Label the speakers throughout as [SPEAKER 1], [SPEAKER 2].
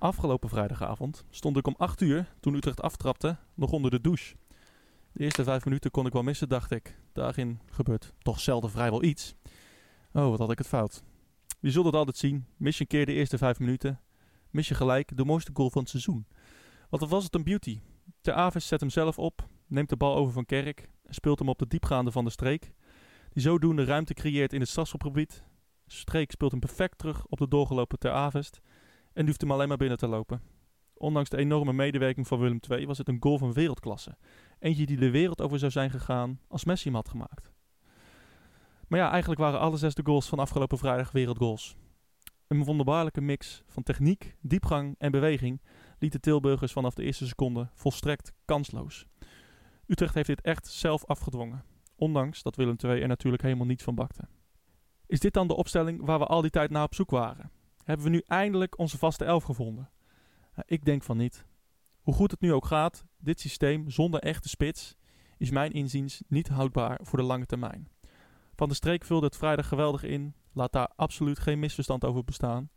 [SPEAKER 1] Afgelopen vrijdagavond stond ik om 8 uur, toen Utrecht aftrapte, nog onder de douche. De eerste vijf minuten kon ik wel missen, dacht ik. Daarin gebeurt toch zelden vrijwel iets. Oh, wat had ik het fout. Je zult het altijd zien. Mis je een keer de eerste vijf minuten. Mis je gelijk de mooiste goal van het seizoen. Wat was het een beauty. Ter Aves zet hem zelf op, neemt de bal over van Kerk en speelt hem op de diepgaande van de streek. Die zodoende ruimte creëert in het strafschopgebied. Streek speelt hem perfect terug op de doorgelopen Ter Avest en hoeft hem alleen maar binnen te lopen. Ondanks de enorme medewerking van Willem II was het een goal van wereldklasse. Eentje die de wereld over zou zijn gegaan als Messi hem had gemaakt. Maar ja, eigenlijk waren alle zes de goals van afgelopen vrijdag wereldgoals. Een wonderbaarlijke mix van techniek, diepgang en beweging liet de Tilburgers vanaf de eerste seconde volstrekt kansloos. Utrecht heeft dit echt zelf afgedwongen, ondanks dat Willem II er natuurlijk helemaal niets van bakte. Is dit dan de opstelling waar we al die tijd naar op zoek waren? Hebben we nu eindelijk onze vaste elf gevonden? Ik denk van niet. Hoe goed het nu ook gaat, dit systeem zonder echte spits is mijn inziens niet houdbaar voor de lange termijn. Van de Streek vulde het vrijdag geweldig in, laat daar absoluut geen misverstand over bestaan.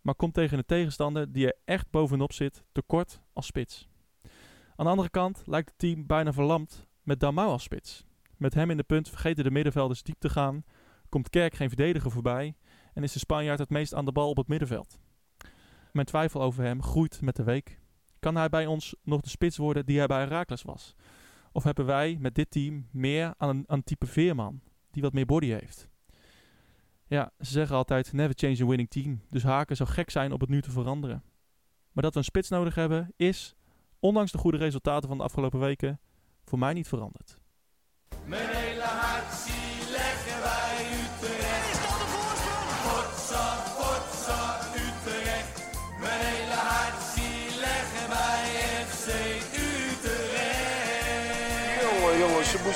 [SPEAKER 1] Maar komt tegen een tegenstander die er echt bovenop zit tekort als spits. Aan de andere kant lijkt het team bijna verlamd met Damau als spits. Met hem in de punt vergeten de middenvelders diep te gaan, komt Kerk geen verdediger voorbij en is de Spanjaard het meest aan de bal op het middenveld. Mijn twijfel over hem groeit met de week. Kan hij bij ons nog de spits worden die hij bij Herakles was? Of hebben wij met dit team meer aan een, aan type veerman, die wat meer body heeft? Ja, ze zeggen altijd never change a winning team, dus Haken zou gek zijn op het nu te veranderen. Maar dat we een spits nodig hebben is, ondanks de goede resultaten van de afgelopen weken, voor mij niet veranderd.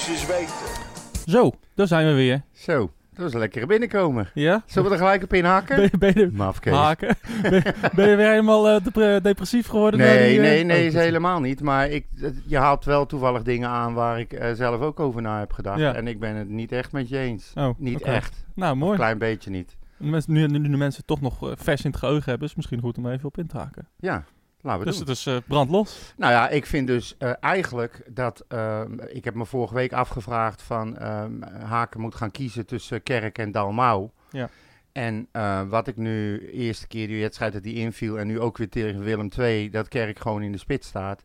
[SPEAKER 2] Eens weten.
[SPEAKER 1] Zo, daar zijn we weer.
[SPEAKER 3] Zo, dat was een lekkere binnenkomer.
[SPEAKER 1] Ja?
[SPEAKER 3] Zullen we er gelijk op inhaken?
[SPEAKER 1] Ben je, ben je,
[SPEAKER 3] Mafkees.
[SPEAKER 1] haken? Ben, ben je weer helemaal eh, depre- depressief geworden?
[SPEAKER 3] Nee,
[SPEAKER 1] die, eh,
[SPEAKER 3] nee, nee,
[SPEAKER 1] oh,
[SPEAKER 3] is helemaal niet. Maar ik, je haalt wel toevallig dingen aan waar ik eh, zelf ook over na heb gedacht.
[SPEAKER 1] Ja.
[SPEAKER 3] En ik ben het niet echt met je eens.
[SPEAKER 1] Oh,
[SPEAKER 3] Niet echt.
[SPEAKER 1] Nou,
[SPEAKER 3] Een
[SPEAKER 1] mooi.
[SPEAKER 3] klein beetje niet.
[SPEAKER 1] Nu, nu de mensen toch nog vers in het geheugen hebben, is het misschien goed om even op in te haken.
[SPEAKER 3] Ja, laten we
[SPEAKER 1] Dus
[SPEAKER 3] doen.
[SPEAKER 1] het is eh, brandlos.
[SPEAKER 3] Nou ja, ik vind dus eh, eigenlijk dat... ehm, ik heb me vorige week afgevraagd van... Haken moet gaan kiezen tussen Kerk en Dalmau.
[SPEAKER 1] Ja.
[SPEAKER 3] En eh, wat ik nu, eerste keer die wedstrijd dat die inviel... en nu ook weer tegen Willem II, dat Kerk gewoon in de spits staat...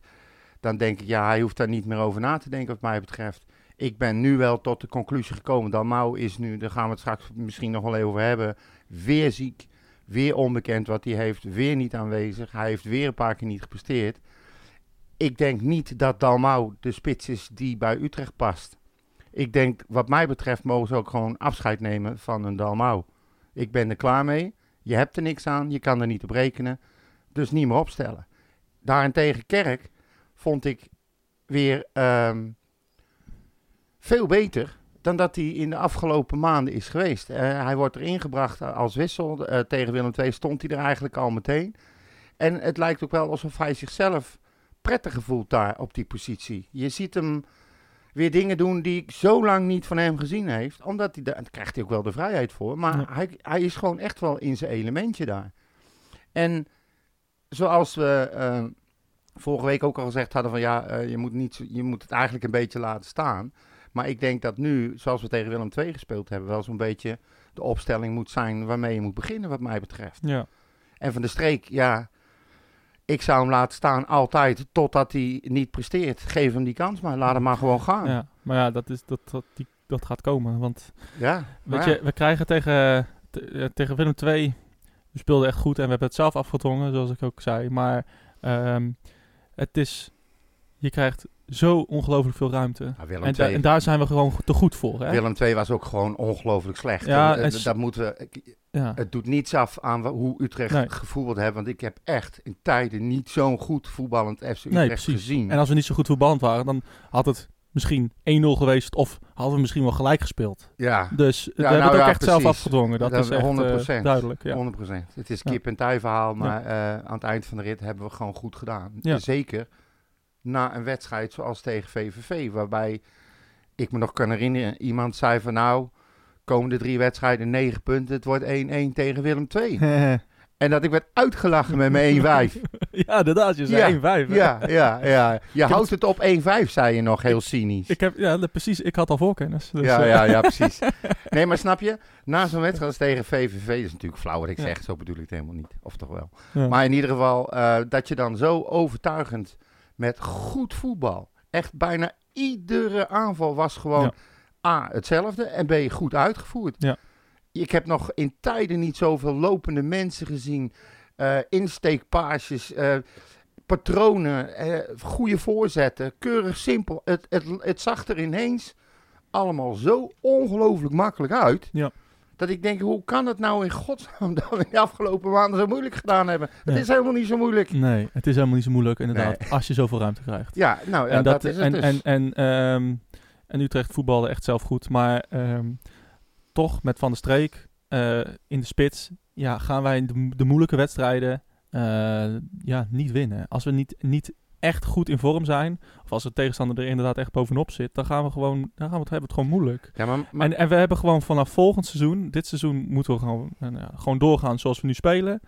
[SPEAKER 3] dan denk ik, ja, hij hoeft daar niet meer over na te denken wat mij betreft. Ik ben nu wel tot de conclusie gekomen. Dalmau is nu, daar gaan we het straks misschien nog wel even over hebben... weer ziek, weer onbekend wat hij heeft, weer niet aanwezig. Hij heeft weer een paar keer niet gepresteerd ik denk niet dat Dalmau de spits is die bij Utrecht past. Ik denk, wat mij betreft, mogen ze ook gewoon afscheid nemen van een Dalmau. Ik ben er klaar mee. Je hebt er niks aan, je kan er niet op rekenen. Dus niet meer opstellen. Daarentegen Kerk vond ik weer ehm, veel beter dan dat hij in de afgelopen maanden is geweest. Eh, hij wordt erin gebracht als wissel. Eh, tegen Willem II stond hij er eigenlijk al meteen. En het lijkt ook wel alsof hij zichzelf prettig voelt daar op die positie. Je ziet hem weer dingen doen die ik zo lang niet van hem gezien heeft. Omdat hij, daar daar krijgt hij ook wel de vrijheid voor. Maar
[SPEAKER 1] Ja.
[SPEAKER 3] hij, hij is gewoon echt wel in zijn elementje daar. En zoals we eh, vorige week ook al gezegd hadden van ja, je, moet niet, je moet het eigenlijk een beetje laten staan. Maar ik denk dat nu, zoals we tegen Willem II gespeeld hebben, wel zo'n beetje de opstelling moet zijn waarmee je moet beginnen wat mij betreft.
[SPEAKER 1] Ja.
[SPEAKER 3] En van de streek, ja, ik zou hem laten staan altijd totdat hij niet presteert. Geef hem die kans maar, laat hem maar gewoon gaan. Ja,
[SPEAKER 1] ja. Maar ja, dat, is, dat, dat, die, dat gaat komen. Want
[SPEAKER 3] maar
[SPEAKER 1] weet
[SPEAKER 3] ja.
[SPEAKER 1] je, we krijgen tegen, te- eh, tegen Willem II, we speelden echt goed en we hebben het zelf afgedwongen, zoals ik ook zei. Maar ehm, het is, je krijgt zo ongelooflijk veel ruimte.
[SPEAKER 3] Ja, Willem,
[SPEAKER 1] En, da- en daar zijn we gewoon te goed voor. Hè?
[SPEAKER 3] Willem II was ook gewoon ongelooflijk slecht.
[SPEAKER 1] Ja,
[SPEAKER 3] En,
[SPEAKER 1] en
[SPEAKER 3] eh, dat moeten
[SPEAKER 1] Ja.
[SPEAKER 3] het doet niets af aan hoe Utrecht
[SPEAKER 1] Nee.
[SPEAKER 3] gevoetbald heeft. Want ik heb echt in tijden niet zo'n goed voetballend FC Utrecht
[SPEAKER 1] Nee,
[SPEAKER 3] gezien.
[SPEAKER 1] En als we niet zo goed voetballend waren, dan had het misschien 1-0 geweest of hadden we misschien wel gelijk gespeeld.
[SPEAKER 3] ja,
[SPEAKER 1] Dus we
[SPEAKER 3] nou
[SPEAKER 1] hebben het ook echt zelf afgedwongen. Dat,
[SPEAKER 3] Dat
[SPEAKER 1] is echt
[SPEAKER 3] 100%.
[SPEAKER 1] eh, duidelijk. Ja.
[SPEAKER 3] 100%. Het is kip en tij verhaal, maar eh, aan het eind van de rit hebben we gewoon goed gedaan.
[SPEAKER 1] Ja.
[SPEAKER 3] Zeker na een wedstrijd zoals tegen VVV, waarbij ik me nog kan herinneren, iemand zei van nou, komende drie wedstrijden negen punten, het wordt 1-1 tegen Willem II. En dat ik werd uitgelachen met mijn 1-5.
[SPEAKER 1] ja, inderdaad. Je zei 1-5. hè?
[SPEAKER 3] ja, ja, ja. Je houdt het op 1-5, zei je nog, heel cynisch.
[SPEAKER 1] Ik heb, ja, precies. Ik had al voorkennis. Dus,
[SPEAKER 3] ja,
[SPEAKER 1] eh,
[SPEAKER 3] ja, ja, precies. Nee, maar snap je? Na zo'n wedstrijd tegen VVV, dat is natuurlijk flauw wat ik
[SPEAKER 1] Ja.
[SPEAKER 3] zeg, zo bedoel ik het helemaal niet. Of toch wel.
[SPEAKER 1] ja.
[SPEAKER 3] Maar in ieder geval, eh, dat je dan zo overtuigend met goed voetbal, echt bijna iedere aanval was gewoon
[SPEAKER 1] Ja.
[SPEAKER 3] A, hetzelfde en B, goed uitgevoerd.
[SPEAKER 1] Ja.
[SPEAKER 3] Ik heb nog in tijden niet zoveel lopende mensen gezien, insteekpaasjes, eh, patronen, eh, goede voorzetten, keurig simpel. Het, het, het zag er ineens allemaal zo ongelooflijk makkelijk uit.
[SPEAKER 1] Ja.
[SPEAKER 3] Dat ik denk, hoe kan het nou in godsnaam dat we de afgelopen maanden zo moeilijk gedaan hebben? Het is helemaal niet zo moeilijk.
[SPEAKER 1] Nee, het is helemaal niet zo moeilijk inderdaad. Als je zoveel ruimte krijgt.
[SPEAKER 3] Ja, nou ja,
[SPEAKER 1] en
[SPEAKER 3] dat,
[SPEAKER 1] dat,
[SPEAKER 3] is het
[SPEAKER 1] en,
[SPEAKER 3] dus.
[SPEAKER 1] en, en, ehm, en Utrecht voetbalde echt zelf goed. Maar ehm, toch met Van der Streek eh, in de spits ja, gaan wij de, de moeilijke wedstrijden eh, ja, niet winnen. Als we niet, niet echt goed in vorm zijn, of als de tegenstander er inderdaad echt bovenop zit, dan gaan we gewoon, dan gaan we het, hebben we het gewoon moeilijk.
[SPEAKER 3] ja, maar, maar-
[SPEAKER 1] En, en we hebben gewoon vanaf volgend seizoen, dit seizoen moeten we gewoon, eh, nou ja, gewoon doorgaan zoals we nu spelen.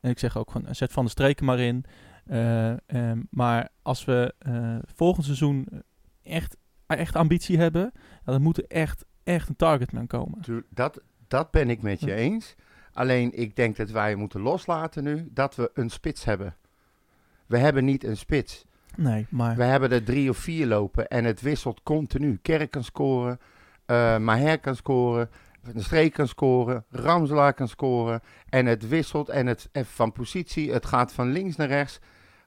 [SPEAKER 1] En ik zeg ook van, zet Van de Streken maar in. Eh, ehm, maar als we eh, volgend seizoen echt, echt ambitie hebben, ja, dan moet er echt, echt een targetman komen.
[SPEAKER 3] dat, dat ben ik met je eens. Alleen ik denk dat wij moeten loslaten nu dat we een spits hebben. We hebben niet een spits.
[SPEAKER 1] Nee, maar...
[SPEAKER 3] We hebben er drie of vier lopen en het wisselt continu. Kerk kan scoren, eh Maher kan scoren, de Streek kan scoren, Ramselaar kan scoren. En het wisselt en het en van positie, het gaat van links naar rechts.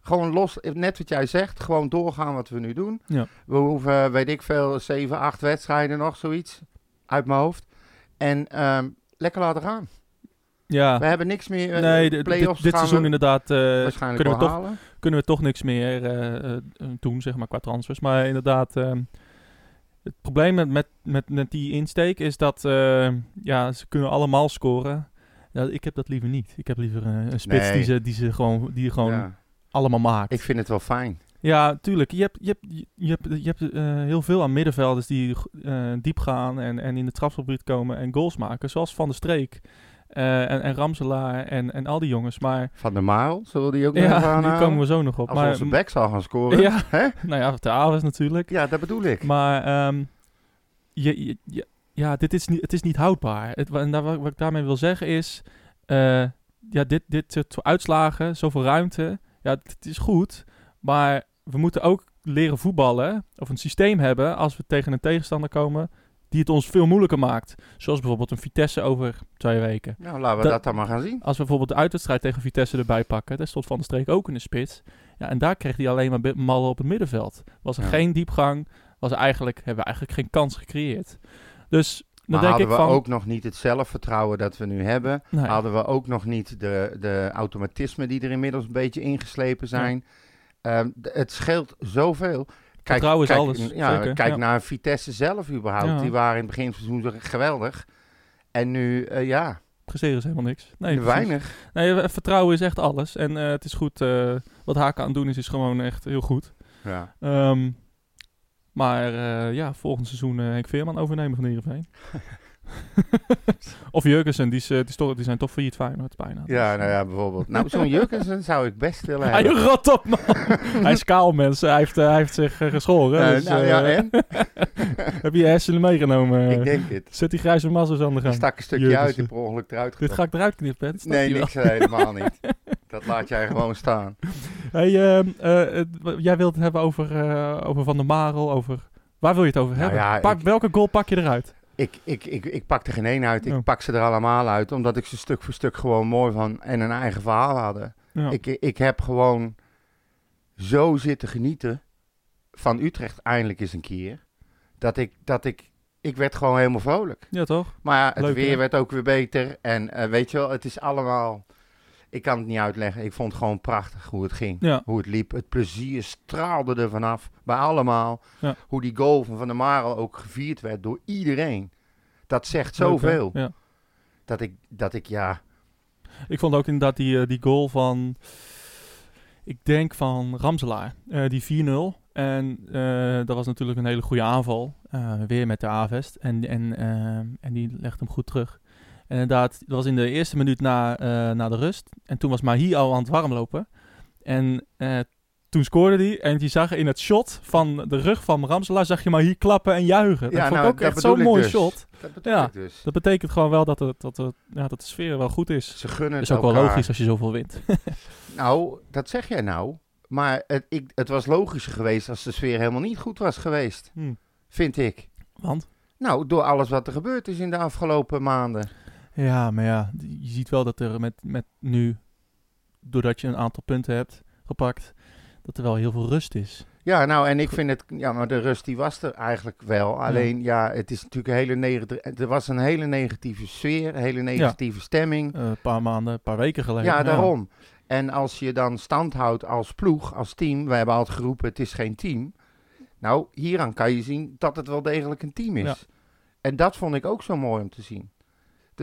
[SPEAKER 3] Gewoon los, net wat jij zegt, gewoon doorgaan wat we nu doen.
[SPEAKER 1] Ja.
[SPEAKER 3] We hoeven, weet ik veel, zeven, acht wedstrijden nog, zoiets, uit mijn hoofd. En ehm, lekker laten gaan.
[SPEAKER 1] ja,
[SPEAKER 3] We hebben niks meer. eh,
[SPEAKER 1] nee, de-
[SPEAKER 3] play-offs
[SPEAKER 1] dit, dit
[SPEAKER 3] we
[SPEAKER 1] seizoen inderdaad eh,
[SPEAKER 3] waarschijnlijk
[SPEAKER 1] kunnen we toch
[SPEAKER 3] halen.
[SPEAKER 1] Kunnen we toch niks meer eh, eh, doen, zeg maar, qua transfers. Maar inderdaad, het probleem met, met, met, met die insteek is dat eh, ja, ze kunnen allemaal scoren. Ja, ik heb dat liever niet. Ik heb liever eh, een spits
[SPEAKER 3] Nee.
[SPEAKER 1] die, ze, die, ze gewoon, die gewoon
[SPEAKER 3] Ja,
[SPEAKER 1] allemaal maakt.
[SPEAKER 3] ik vind het wel fijn.
[SPEAKER 1] Ja, tuurlijk. Je hebt, je hebt, je- hebt, je hebt eh, heel veel aan middenvelders die eh, diep gaan en, en in de trapsgebied komen en goals maken. Zoals Van der Streek eh, en, en Ramselaar en, en al die jongens. Maar
[SPEAKER 3] Van der Marel, zullen die ook nog
[SPEAKER 1] ja,
[SPEAKER 3] even
[SPEAKER 1] die
[SPEAKER 3] aanhalen?
[SPEAKER 1] komen we zo nog op.
[SPEAKER 3] Als
[SPEAKER 1] maar,
[SPEAKER 3] onze back zal gaan scoren.
[SPEAKER 1] Ja,
[SPEAKER 3] Hè?
[SPEAKER 1] nou ja, de Aves natuurlijk.
[SPEAKER 3] ja, dat bedoel ik.
[SPEAKER 1] Maar ehm, je, je- je- ja, dit is niet, het is niet houdbaar. Het, en daar, wat, wat ik daarmee wil zeggen is... eh, ja, dit, dit soort uitslagen, zoveel ruimte... Ja, het is goed. Maar we moeten ook leren voetballen... of een systeem hebben als we tegen een tegenstander komen... die het ons veel moeilijker maakt. Zoals bijvoorbeeld een Vitesse over twee weken.
[SPEAKER 3] Nou, laten we
[SPEAKER 1] Dat-
[SPEAKER 3] dat, dan maar gaan zien.
[SPEAKER 1] Als we bijvoorbeeld de uitwedstrijd tegen Vitesse erbij pakken... daar stond Van der Streek ook in de spits. Ja, en daar kreeg hij alleen maar mallen op het middenveld. Was er
[SPEAKER 3] Ja.
[SPEAKER 1] geen diepgang. Was er eigenlijk, hebben we eigenlijk geen kans gecreëerd. Dus dan
[SPEAKER 3] Maar
[SPEAKER 1] denk
[SPEAKER 3] hadden
[SPEAKER 1] ik
[SPEAKER 3] we
[SPEAKER 1] van...
[SPEAKER 3] ook nog niet het zelfvertrouwen dat we nu hebben.
[SPEAKER 1] nee,
[SPEAKER 3] Hadden we ook nog niet de, de automatismen die er inmiddels een beetje ingeslepen zijn. Ehm, het scheelt zoveel. Kijk,
[SPEAKER 1] Vertrouwen is
[SPEAKER 3] kijk,
[SPEAKER 1] alles,
[SPEAKER 3] Ja,
[SPEAKER 1] zeker,
[SPEAKER 3] kijk
[SPEAKER 1] ja.
[SPEAKER 3] naar Vitesse zelf überhaupt.
[SPEAKER 1] Ja.
[SPEAKER 3] Die waren in het begin van het seizoen geweldig. En nu, eh, ja,
[SPEAKER 1] presteren is helemaal niks. Nee,
[SPEAKER 3] weinig.
[SPEAKER 1] Nee, eh, vertrouwen is echt alles. En eh, het is goed. wat Haken aan het doen is, is gewoon echt heel goed.
[SPEAKER 3] Ja.
[SPEAKER 1] Ehm, maar ja, volgend seizoen Henk Veerman overnemen van Heerenveen. of Jurgensen, die, is, eh, die, is toch- die zijn toch failliet Feyenoord bijna.
[SPEAKER 3] ja,
[SPEAKER 1] Dus,
[SPEAKER 3] nou ja, bijvoorbeeld. Nou, zo'n Jurgensen zou ik best willen
[SPEAKER 1] Hij
[SPEAKER 3] hebben.
[SPEAKER 1] rot op, man. hij is kaal, mensen. Hij heeft, eh, hij heeft zich eh, geschoren.
[SPEAKER 3] Eh,
[SPEAKER 1] dus,
[SPEAKER 3] nou ja,
[SPEAKER 1] eh,
[SPEAKER 3] en?
[SPEAKER 1] heb je je hersenen meegenomen?
[SPEAKER 3] ik denk het.
[SPEAKER 1] Zet die grijze mazzers aan de
[SPEAKER 3] Ik
[SPEAKER 1] gang.
[SPEAKER 3] stak een stukje
[SPEAKER 1] Jurgensen.
[SPEAKER 3] uit en per ongeluk eruit
[SPEAKER 1] Dit
[SPEAKER 3] getrokken.
[SPEAKER 1] ga ik eruit knippen,
[SPEAKER 3] Nee, niks eh, helemaal niet. Dat laat jij gewoon staan.
[SPEAKER 1] Hey, ehm, eh, jij wilt het hebben over, eh, over Van der Marel, over... Waar wil je het over
[SPEAKER 3] Nou
[SPEAKER 1] hebben?
[SPEAKER 3] ja,
[SPEAKER 1] Pak, welke goal pak je eruit?
[SPEAKER 3] Ik, ik, ik, ik pak er geen één uit. Ik pak ze er allemaal uit. Omdat ik ze stuk voor stuk gewoon mooi van en een eigen verhaal hadden.
[SPEAKER 1] Ja.
[SPEAKER 3] Ik, ik heb gewoon zo zitten genieten van Utrecht eindelijk eens een keer. Dat ik, dat ik, ik werd gewoon helemaal vrolijk.
[SPEAKER 1] ja, toch?
[SPEAKER 3] Maar ja, het
[SPEAKER 1] Leuk,
[SPEAKER 3] weer werd ook weer beter. En eh, weet je wel, het is allemaal... Ik kan het niet uitleggen. Ik vond het gewoon prachtig hoe het ging.
[SPEAKER 1] Ja.
[SPEAKER 3] Hoe het liep. Het plezier straalde er vanaf. Bij allemaal.
[SPEAKER 1] Ja.
[SPEAKER 3] Hoe die goal van Van der Marel ook gevierd werd door iedereen. Dat zegt
[SPEAKER 1] Leuk,
[SPEAKER 3] zoveel.
[SPEAKER 1] Ja.
[SPEAKER 3] Dat ik, dat ik ja...
[SPEAKER 1] Ik vond ook inderdaad die, eh, die goal van... Ik denk van Ramselaar. eh, die 4-0. En eh, dat was natuurlijk een hele goede aanval. weer met de Avest. En, en, en die legt hem goed terug. En inderdaad, dat was in de eerste minuut na, eh, na de rust. En toen was Mahi al aan het warmlopen. En eh, toen scoorde hij. En je zag in het shot van de rug van Ramselaar... zag je Mahi klappen en juichen. Dat
[SPEAKER 3] Ja,
[SPEAKER 1] vond
[SPEAKER 3] nou,
[SPEAKER 1] ik ook
[SPEAKER 3] dat
[SPEAKER 1] echt zo'n mooi
[SPEAKER 3] dus.
[SPEAKER 1] shot.
[SPEAKER 3] Dat
[SPEAKER 1] Ja.
[SPEAKER 3] dus.
[SPEAKER 1] Dat betekent gewoon wel dat, het, dat, het, ja, dat de sfeer wel goed is.
[SPEAKER 3] Ze gunnen
[SPEAKER 1] Dat
[SPEAKER 3] het
[SPEAKER 1] is ook wel logisch als je zoveel wint.
[SPEAKER 3] Nou, dat zeg jij nou. Maar het, ik, het was logischer geweest als de sfeer helemaal niet goed was geweest.
[SPEAKER 1] Hm.
[SPEAKER 3] Vind ik.
[SPEAKER 1] Want?
[SPEAKER 3] Nou, door alles wat er gebeurd is in de afgelopen maanden.
[SPEAKER 1] Ja, maar ja, je ziet wel dat er met, met nu... doordat je een aantal punten hebt gepakt... dat er wel heel veel rust is.
[SPEAKER 3] Ja, nou, en ik vind het... Ja, maar de rust die was er eigenlijk wel. Alleen, ja, het is natuurlijk een hele negatieve... Er was een hele negatieve sfeer, een hele negatieve stemming.
[SPEAKER 1] Eh, een paar maanden, een paar weken geleden.
[SPEAKER 3] Ja, daarom. En als je dan stand houdt als ploeg, als team... We hebben altijd geroepen, het is geen team. Nou, hieraan kan je zien dat het wel degelijk een team is. En dat vond ik ook zo mooi om te zien.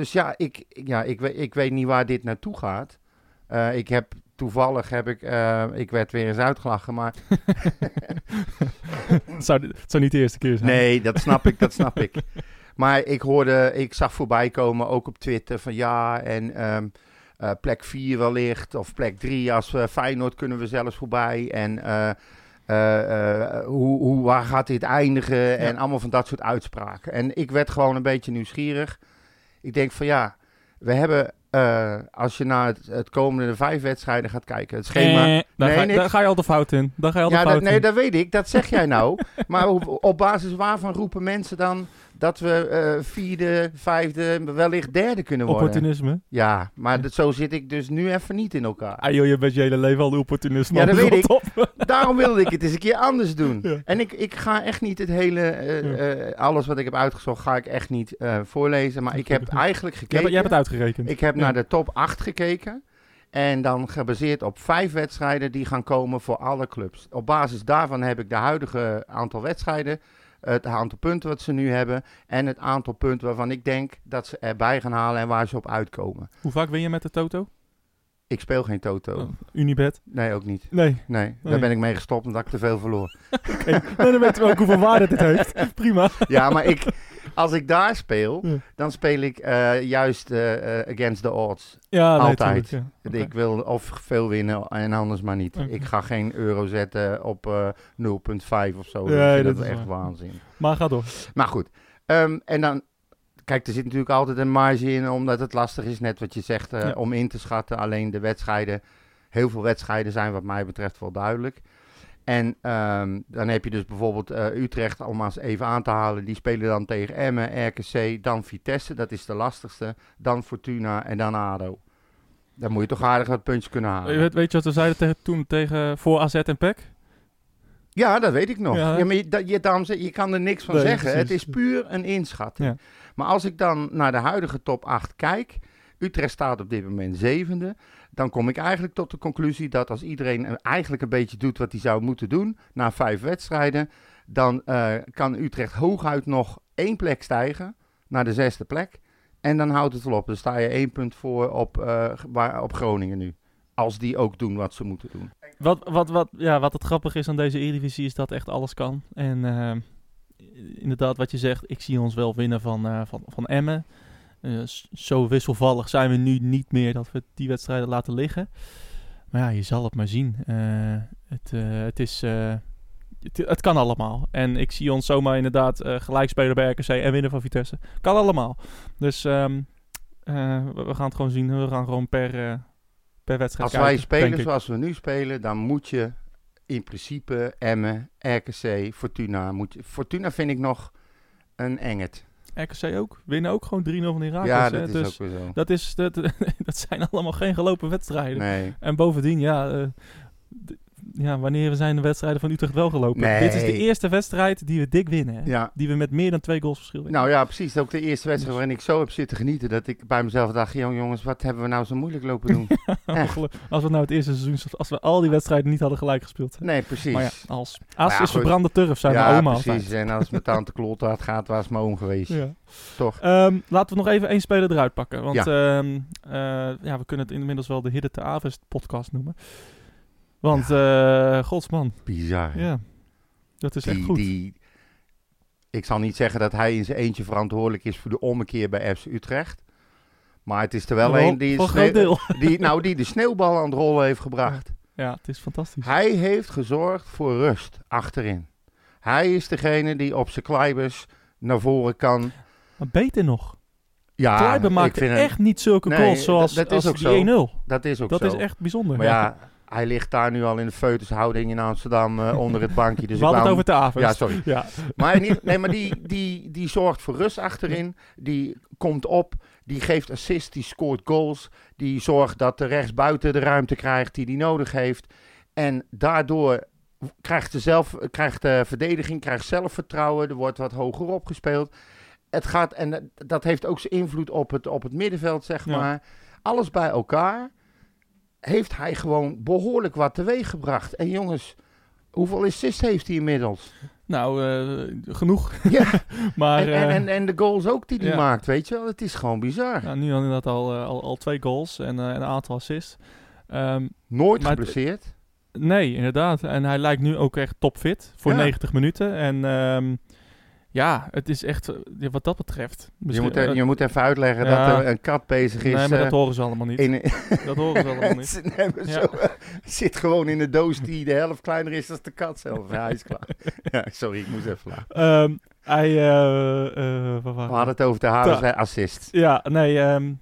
[SPEAKER 3] Dus ja, ik, ja, ik, weet, ik weet niet waar dit naartoe gaat. Eh, ik heb toevallig heb ik, eh, ik werd weer eens uitgelachen, maar
[SPEAKER 1] het, zou, het zou niet de eerste keer zijn.
[SPEAKER 3] nee, dat snap ik, dat snap ik. Maar ik hoorde, ik zag voorbij komen ook op Twitter van ja en ehm, eh, plek 4 wellicht of plek 3 als we Feyenoord kunnen we zelfs voorbij en hoe, hoe, waar gaat dit eindigen en allemaal van dat soort uitspraken. En ik werd gewoon een beetje nieuwsgierig. Ik denk van ja, we hebben, eh, als je naar het, het komende vijf wedstrijden gaat kijken, het schema...
[SPEAKER 1] Eh, daar,
[SPEAKER 3] Nee,
[SPEAKER 1] ga,
[SPEAKER 3] niks.
[SPEAKER 1] daar ga je al de fout in. Daar ga je al de
[SPEAKER 3] Ja,
[SPEAKER 1] fout
[SPEAKER 3] dat, nee, dat weet ik. Dat zeg jij nou. maar op, op basis waarvan roepen mensen dan dat we eh, vierde, vijfde, wellicht derde kunnen worden?
[SPEAKER 1] Opportunisme.
[SPEAKER 3] Ja, maar dat, zo zit ik dus nu even niet in elkaar.
[SPEAKER 1] Ah joh, je bent je hele leven al de opportunisme.
[SPEAKER 3] Ja, dat weet ik.
[SPEAKER 1] Op.
[SPEAKER 3] Daarom wilde ik het eens een keer anders doen.
[SPEAKER 1] Ja.
[SPEAKER 3] En ik, ik ga echt niet het hele, eh, eh, alles wat ik heb uitgezocht, ga ik echt niet voorlezen. Maar ik heb eigenlijk gekeken.
[SPEAKER 1] jij hebt het uitgerekend.
[SPEAKER 3] Ik heb
[SPEAKER 1] Ja.
[SPEAKER 3] naar de top 8 gekeken. En dan gebaseerd op vijf wedstrijden die gaan komen voor alle clubs. Op basis daarvan heb ik de huidige aantal wedstrijden, het aantal punten wat ze nu hebben en het aantal punten waarvan ik denk dat ze erbij gaan halen en waar ze op uitkomen.
[SPEAKER 1] Hoe vaak win je met de Toto?
[SPEAKER 3] Ik speel geen toto.
[SPEAKER 1] Oh, Unibet?
[SPEAKER 3] Nee, ook niet.
[SPEAKER 1] Nee.
[SPEAKER 3] Nee,
[SPEAKER 1] Nee.
[SPEAKER 3] daar ben ik mee gestopt omdat ik te veel verloor.
[SPEAKER 1] Oké. nou, dan weten we ook hoeveel waarde dit heeft. Prima.
[SPEAKER 3] Ja, maar ik, als ik daar speel,
[SPEAKER 1] Ja.
[SPEAKER 3] dan speel ik eh, juist eh, eh, against the odds.
[SPEAKER 1] Ja, nee,
[SPEAKER 3] Altijd.
[SPEAKER 1] tuurlijk, ja.
[SPEAKER 3] Ik wil of veel winnen en anders maar niet. Ik ga geen euro zetten op eh 0,5 of zo.
[SPEAKER 1] Nee,
[SPEAKER 3] ik vind
[SPEAKER 1] dat
[SPEAKER 3] dat
[SPEAKER 1] is
[SPEAKER 3] echt
[SPEAKER 1] waar.
[SPEAKER 3] waanzin.
[SPEAKER 1] Maar ga door.
[SPEAKER 3] Maar goed. Ehm, en dan, kijk, er zit natuurlijk altijd een marge in, omdat het lastig is, net wat je zegt, eh,
[SPEAKER 1] Ja.
[SPEAKER 3] om in te schatten. Alleen de wedstrijden, heel veel wedstrijden zijn wat mij betreft wel duidelijk. En ehm, dan heb je dus bijvoorbeeld eh, Utrecht, om maar eens even aan te halen. Die spelen dan tegen Emmen, RKC, dan Vitesse. Dat is de lastigste. Dan Fortuna en dan ADO. Dan moet je toch aardig wat puntjes kunnen halen.
[SPEAKER 1] Weet, weet je wat we zeiden tegen, toen tegen, voor AZ en PEC?
[SPEAKER 3] Ja, dat weet ik nog.
[SPEAKER 1] Ja,
[SPEAKER 3] Ja,
[SPEAKER 1] hè?
[SPEAKER 3] maar je, dat, je, kan er niks van
[SPEAKER 1] Nee,
[SPEAKER 3] zeggen. Het is puur een inschatting.
[SPEAKER 1] Ja.
[SPEAKER 3] Maar als ik dan naar de huidige top 8 kijk, Utrecht staat op dit moment zevende, dan kom ik eigenlijk tot de conclusie dat als iedereen eigenlijk een beetje doet wat hij zou moeten doen, na vijf wedstrijden, dan eh, kan Utrecht hooguit nog één plek stijgen naar de zesde plek. En dan houdt het wel op. Dan sta je één punt voor op, waar, op Groningen nu. Als die ook doen wat ze moeten doen.
[SPEAKER 1] Wat, wat, wat, ja, wat het grappige is aan deze Eredivisie is dat echt alles kan. En eh, inderdaad, wat je zegt, ik zie ons wel winnen van, eh, van, van Emmen. Eh, zo wisselvallig zijn we nu niet meer dat we die wedstrijden laten liggen. Maar ja, je zal het maar zien. Het, het is... het, het kan allemaal. En ik zie ons zomaar inderdaad eh gelijk spelen bij RKC en winnen van Vitesse. Kan allemaal. Dus eh, we, gaan het gewoon zien. We gaan gewoon per, per wedstrijd
[SPEAKER 3] Als wij
[SPEAKER 1] kijken,
[SPEAKER 3] spelen zoals we nu spelen, dan moet je in principe Emmen, RKC, Fortuna. Moet je, Fortuna vind ik nog een enget.
[SPEAKER 1] RKC ook. Winnen ook gewoon 3-0 van Herakles.
[SPEAKER 3] ja,
[SPEAKER 1] hè.
[SPEAKER 3] dat is
[SPEAKER 1] dus
[SPEAKER 3] ook weer zo.
[SPEAKER 1] dat, is, dat, dat zijn allemaal geen gelopen wedstrijden.
[SPEAKER 3] Nee.
[SPEAKER 1] En bovendien, ja, eh, d- ja, wanneer zijn de wedstrijden van Utrecht wel gelopen?
[SPEAKER 3] Nee.
[SPEAKER 1] Dit is de eerste wedstrijd die we dik winnen. Hè?
[SPEAKER 3] Ja.
[SPEAKER 1] Die we met meer dan twee goals verschil winnen.
[SPEAKER 3] Nou ja, precies. Ook de eerste wedstrijd waarin ik zo heb zitten genieten. Dat ik bij mezelf dacht, "Jong, jongens, wat hebben we nou zo moeilijk lopen doen? echt.
[SPEAKER 1] als we nou het eerste seizoen, als we al die wedstrijden niet hadden gelijk gespeeld. hè.
[SPEAKER 3] Nee, precies.
[SPEAKER 1] Maar ja, als as
[SPEAKER 3] ja,
[SPEAKER 1] is
[SPEAKER 3] goed.
[SPEAKER 1] verbrande turf, zijn
[SPEAKER 3] ja,
[SPEAKER 1] we oma
[SPEAKER 3] precies.
[SPEAKER 1] altijd.
[SPEAKER 3] En als mijn tante Kloltaart gaat, was mijn oom geweest.
[SPEAKER 1] Ja.
[SPEAKER 3] Toch?
[SPEAKER 1] Ehm, laten we nog even één speler eruit pakken. Want
[SPEAKER 3] Ja.
[SPEAKER 1] ehm, eh, ja, we kunnen het inmiddels wel de Hidde te Avest podcast noemen. Want, eh godsman,
[SPEAKER 3] Bizar.
[SPEAKER 1] ja, dat is echt goed.
[SPEAKER 3] die, ik zal niet zeggen dat hij in zijn eentje verantwoordelijk is voor de ommekeer bij FC Utrecht. Maar het is er wel een die, die, nou, die de sneeuwbal aan het rollen heeft gebracht.
[SPEAKER 1] Ja, het is fantastisch.
[SPEAKER 3] Hij heeft gezorgd voor rust achterin. Hij is degene die op zijn kleibers naar voren kan.
[SPEAKER 1] Maar beter nog.
[SPEAKER 3] Ja,
[SPEAKER 1] Kleiber
[SPEAKER 3] ik
[SPEAKER 1] maakt echt niet zulke
[SPEAKER 3] Nee,
[SPEAKER 1] goals zoals,
[SPEAKER 3] dat- dat is
[SPEAKER 1] als
[SPEAKER 3] ook
[SPEAKER 1] die
[SPEAKER 3] zo.
[SPEAKER 1] 1-0.
[SPEAKER 3] Dat is ook
[SPEAKER 1] Dat
[SPEAKER 3] zo.
[SPEAKER 1] is echt bijzonder.
[SPEAKER 3] Maar ja, hij ligt daar nu al in de feutushouding in Amsterdam eh, onder het bankje. Dus
[SPEAKER 1] We
[SPEAKER 3] ik
[SPEAKER 1] hadden het over Tavens.
[SPEAKER 3] Ja, sorry.
[SPEAKER 1] Ja.
[SPEAKER 3] Maar, niet, nee, maar die, die, die zorgt voor rust achterin. Die komt op. Die geeft assists. Die scoort goals. Die zorgt dat de rechtsbuiten de ruimte krijgt die hij nodig heeft. En daardoor krijgt de, zelf, krijgt de verdediging krijgt zelfvertrouwen. Er wordt wat hoger opgespeeld. Het gaat, en dat heeft ook zijn invloed op het, op het middenveld, zeg
[SPEAKER 1] Ja.
[SPEAKER 3] maar. Alles bij elkaar heeft hij gewoon behoorlijk wat teweeg gebracht. En jongens, hoeveel assists heeft hij inmiddels?
[SPEAKER 1] Nou, eh, genoeg.
[SPEAKER 3] Ja,
[SPEAKER 1] Maar
[SPEAKER 3] en, en,
[SPEAKER 1] eh,
[SPEAKER 3] en, en de goals ook die hij
[SPEAKER 1] ja.
[SPEAKER 3] maakt, weet je wel. Het is gewoon bizar.
[SPEAKER 1] nou, nu al inderdaad al, eh, al, al twee goals en een aantal assists. Ehm,
[SPEAKER 3] Nooit geblesseerd.
[SPEAKER 1] nee, inderdaad. En hij lijkt nu ook echt topfit voor
[SPEAKER 3] Ja.
[SPEAKER 1] 90 minuten. En ehm, ja, het is echt, eh, wat dat betreft...
[SPEAKER 3] Je moet,
[SPEAKER 1] eh,
[SPEAKER 3] je moet even uitleggen
[SPEAKER 1] ja.
[SPEAKER 3] dat er een kat bezig is.
[SPEAKER 1] nee, maar dat
[SPEAKER 3] eh,
[SPEAKER 1] horen ze allemaal niet.
[SPEAKER 3] in,
[SPEAKER 1] Dat horen ze allemaal niet.
[SPEAKER 3] Ze
[SPEAKER 1] Ja.
[SPEAKER 3] zo, zit gewoon in een doos die de helft kleiner is dan de kat zelf. Ja, hij is klaar. ja, sorry, ik moest even lachen.
[SPEAKER 1] Ehm, hij, eh, eh,
[SPEAKER 3] We hadden het over de
[SPEAKER 1] Ta-
[SPEAKER 3] assist.
[SPEAKER 1] Ja, nee, ehm,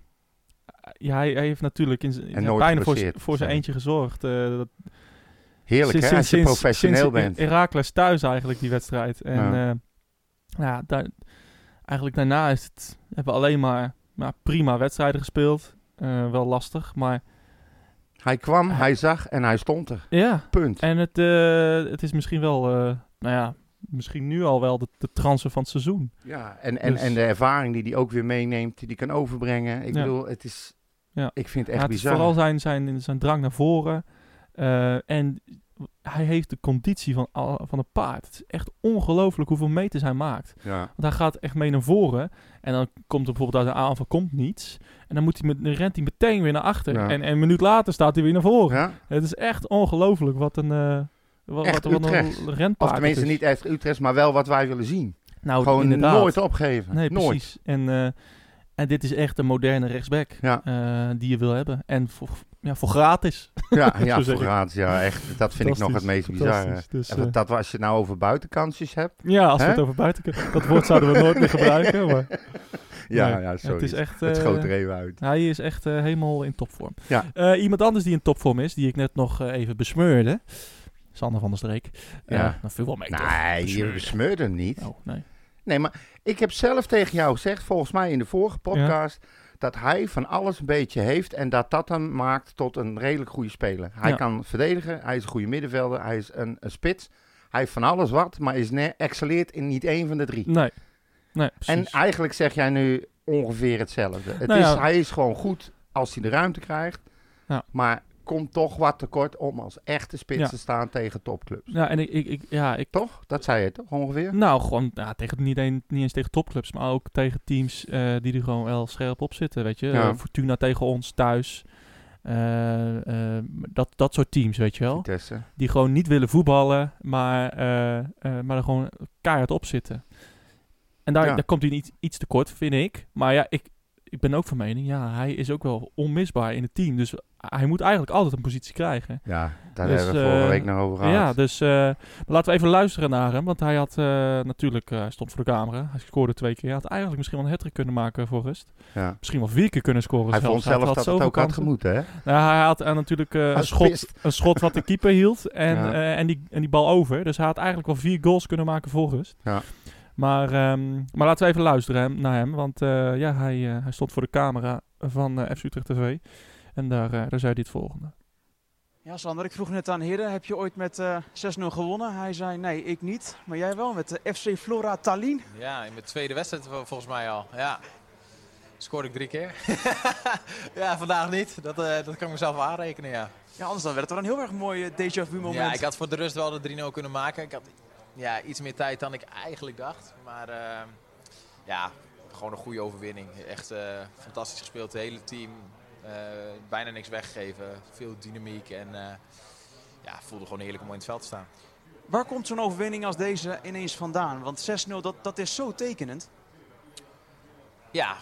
[SPEAKER 1] ja, hij, hij heeft natuurlijk in zijn- bijna voor, voor zijn eentje gezorgd. eh, dat,
[SPEAKER 3] Heerlijk hè, als je professioneel
[SPEAKER 1] sinds
[SPEAKER 3] bent.
[SPEAKER 1] Herakles thuis eigenlijk, die wedstrijd. En
[SPEAKER 3] Ja.
[SPEAKER 1] Ja, ja daar, eigenlijk daarna is het, hebben we alleen maar ja, prima wedstrijden gespeeld. Eh, wel lastig, maar
[SPEAKER 3] Hij kwam, hij zag en hij stond er.
[SPEAKER 1] ja.
[SPEAKER 3] Punt.
[SPEAKER 1] En het, eh, het is misschien wel, eh, nou ja, misschien nu al wel de, de van het seizoen.
[SPEAKER 3] Ja, en, en,
[SPEAKER 1] Dus-
[SPEAKER 3] en de ervaring die hij ook weer meeneemt, die hij kan overbrengen. Ik
[SPEAKER 1] Ja.
[SPEAKER 3] bedoel, het is...
[SPEAKER 1] Ja.
[SPEAKER 3] Ik vind het
[SPEAKER 1] Ja,
[SPEAKER 3] echt
[SPEAKER 1] het is
[SPEAKER 3] bizar.
[SPEAKER 1] vooral zijn, zijn, zijn drang naar voren. Eh, en hij heeft de conditie van, van een paard. Het is echt ongelooflijk hoeveel meters hij maakt.
[SPEAKER 3] Ja.
[SPEAKER 1] Want hij gaat echt mee naar voren. En dan komt er bijvoorbeeld uit een aanval komt niets. En dan, moet hij met, dan rent hij meteen weer naar achter.
[SPEAKER 3] Ja.
[SPEAKER 1] En, en een minuut later staat hij weer naar voren.
[SPEAKER 3] ja.
[SPEAKER 1] Het is echt ongelooflijk wat een, eh wat,
[SPEAKER 3] Echt
[SPEAKER 1] wat, een renpaard
[SPEAKER 3] Of tenminste
[SPEAKER 1] is.
[SPEAKER 3] niet echt Utrecht, maar wel wat wij willen zien.
[SPEAKER 1] Nou,
[SPEAKER 3] Gewoon
[SPEAKER 1] inderdaad.
[SPEAKER 3] nooit opgeven.
[SPEAKER 1] Nee,
[SPEAKER 3] nooit.
[SPEAKER 1] precies. En, eh, en dit is echt een moderne rechtsback eh, die je wil hebben. En voor, ja, voor gratis.
[SPEAKER 3] Ja, ja voor gratis. Ja, echt. Dat vind ik nog het meest bizarre.
[SPEAKER 1] Dus, eh,
[SPEAKER 3] dat als je het nou over buitenkansjes hebt.
[SPEAKER 1] ja, als we het over buiten kunnen. Dat woord zouden we nooit meer gebruiken. Maar
[SPEAKER 3] Ja,
[SPEAKER 1] Nee,
[SPEAKER 3] ja, sorry.
[SPEAKER 1] het is echt...
[SPEAKER 3] het
[SPEAKER 1] eh,
[SPEAKER 3] schoot er even uit.
[SPEAKER 1] Hij is echt eh, helemaal in topvorm.
[SPEAKER 3] Ja.
[SPEAKER 1] Eh, iemand anders die in topvorm is, die ik net nog eh, even besmeurde. Sander van der Streek.
[SPEAKER 3] Ja.
[SPEAKER 1] Dat viel wel mee. toch?
[SPEAKER 3] Nee, je
[SPEAKER 1] Besmeurde.
[SPEAKER 3] hem niet.
[SPEAKER 1] Oh, nee.
[SPEAKER 3] Nee, maar ik heb zelf tegen jou gezegd, volgens mij in de vorige podcast, dat hij van alles een beetje heeft en dat dat hem maakt tot een redelijk goede speler. Hij
[SPEAKER 1] Ja.
[SPEAKER 3] kan verdedigen, hij is een goede middenvelder, hij is een, een spits. Hij heeft van alles wat, maar is excelleert in niet één van de drie.
[SPEAKER 1] Nee. Nee,
[SPEAKER 3] En eigenlijk zeg jij nu ongeveer hetzelfde. Het
[SPEAKER 1] Nou
[SPEAKER 3] is,
[SPEAKER 1] ja.
[SPEAKER 3] Hij is gewoon goed als hij de ruimte krijgt,
[SPEAKER 1] Ja.
[SPEAKER 3] maar komt toch wat tekort om als echte spits
[SPEAKER 1] Ja.
[SPEAKER 3] te staan tegen topclubs.
[SPEAKER 1] Ja, en ik, ik, ik, ja, ik,
[SPEAKER 3] Toch? Dat zei je toch ongeveer?
[SPEAKER 1] nou, gewoon ja, tegen, niet, een, niet eens tegen topclubs, maar ook tegen teams eh, die er gewoon wel scherp op zitten, weet je.
[SPEAKER 3] Ja.
[SPEAKER 1] Eh, Fortuna tegen ons thuis. Eh, dat, dat soort teams, weet je wel.
[SPEAKER 3] Vitesse.
[SPEAKER 1] Die gewoon niet willen voetballen, maar, maar er gewoon keihard op zitten. En daar,
[SPEAKER 3] Ja.
[SPEAKER 1] daar komt hij niet iets te kort, vind ik. Maar ja, ik, ik ben ook van mening, ja, hij is ook wel onmisbaar in het team. Dus hij moet eigenlijk altijd een positie krijgen.
[SPEAKER 3] Ja, daar
[SPEAKER 1] Dus,
[SPEAKER 3] hebben we vorige
[SPEAKER 1] eh,
[SPEAKER 3] week nog over gehad.
[SPEAKER 1] Ja, dus eh, laten we even luisteren naar hem. Want hij had eh, natuurlijk, hij stond voor de camera. Hij scoorde twee keer. Hij had eigenlijk misschien wel een hat kunnen maken voor rust.
[SPEAKER 3] Ja.
[SPEAKER 1] Misschien wel vier keer kunnen scoren
[SPEAKER 3] Hij
[SPEAKER 1] zelfs.
[SPEAKER 3] vond zelf
[SPEAKER 1] had
[SPEAKER 3] dat het ook had
[SPEAKER 1] kansen.
[SPEAKER 3] gemoeten, hè?
[SPEAKER 1] Nou, hij had natuurlijk een, schot, een schot wat de keeper hield en,
[SPEAKER 3] Ja.
[SPEAKER 1] en, die, en die bal over. Dus hij had eigenlijk wel vier goals kunnen maken voor rust.
[SPEAKER 3] Ja.
[SPEAKER 1] Maar, ehm, maar laten we even luisteren hem- naar hem. Want eh, ja, hij, eh, hij stond voor de camera van eh FC Utrecht TV. En daar, eh, daar zei hij het volgende.
[SPEAKER 4] Ja, Sander, ik vroeg net aan Hidde, heb je ooit met eh 6-0 gewonnen? Hij zei nee, ik niet. Maar jij wel met de FC Flora Tallinn.
[SPEAKER 5] Ja, in mijn tweede wedstrijd vol- volgens mij al. Ja. Scoorde ik drie keer. ja, vandaag niet. Dat, eh, dat kan ik mezelf aanrekenen, ja.
[SPEAKER 4] Ja, anders dan werd het wel een heel erg mooi eh, déjà vu moment.
[SPEAKER 5] Ja, ik had voor de rust wel de 3-0 kunnen maken. Ik had ja, iets meer tijd dan ik eigenlijk dacht. Maar eh, ja, gewoon een goede overwinning. Echt eh, fantastisch gespeeld, het hele team. Eh, bijna niks weggegeven. Veel dynamiek en eh, ja, voelde gewoon heerlijk om in het veld te staan.
[SPEAKER 4] Waar komt zo'n overwinning als deze ineens vandaan? Want 6-0, dat, dat is zo tekenend.
[SPEAKER 5] Ja,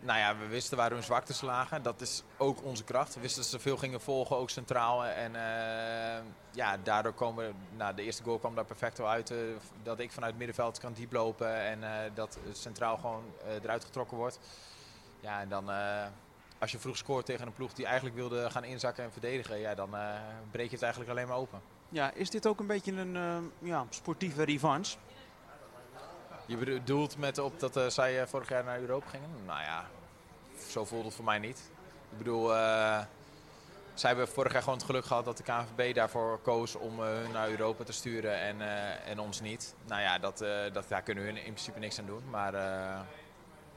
[SPEAKER 5] nou ja, we wisten waar hun zwaktes lagen. Dat is ook onze kracht. We wisten dat ze veel gingen volgen, ook centraal. En eh, ja, daardoor komen. Nou, de eerste goal kwam daar perfect uit. eh, dat ik vanuit het middenveld kan diep lopen. En eh, dat centraal gewoon eruit getrokken wordt. Ja, en dan... als je vroeg scoort tegen een ploeg die eigenlijk wilde gaan inzakken en verdedigen... Ja, dan breek je het eigenlijk alleen maar open.
[SPEAKER 4] Ja, is dit ook een beetje een ja, sportieve revanche?
[SPEAKER 5] Je bedoelt met op dat eh, zij eh, vorig jaar naar Europa gingen? Nou ja, zo voelde het voor mij niet. Ik bedoel, eh, zij hebben vorig jaar gewoon het geluk gehad dat de KNVB daarvoor koos om hun naar Europa te sturen en, en ons niet. Nou ja, dat, dat, daar kunnen hun in principe niks aan doen. Maar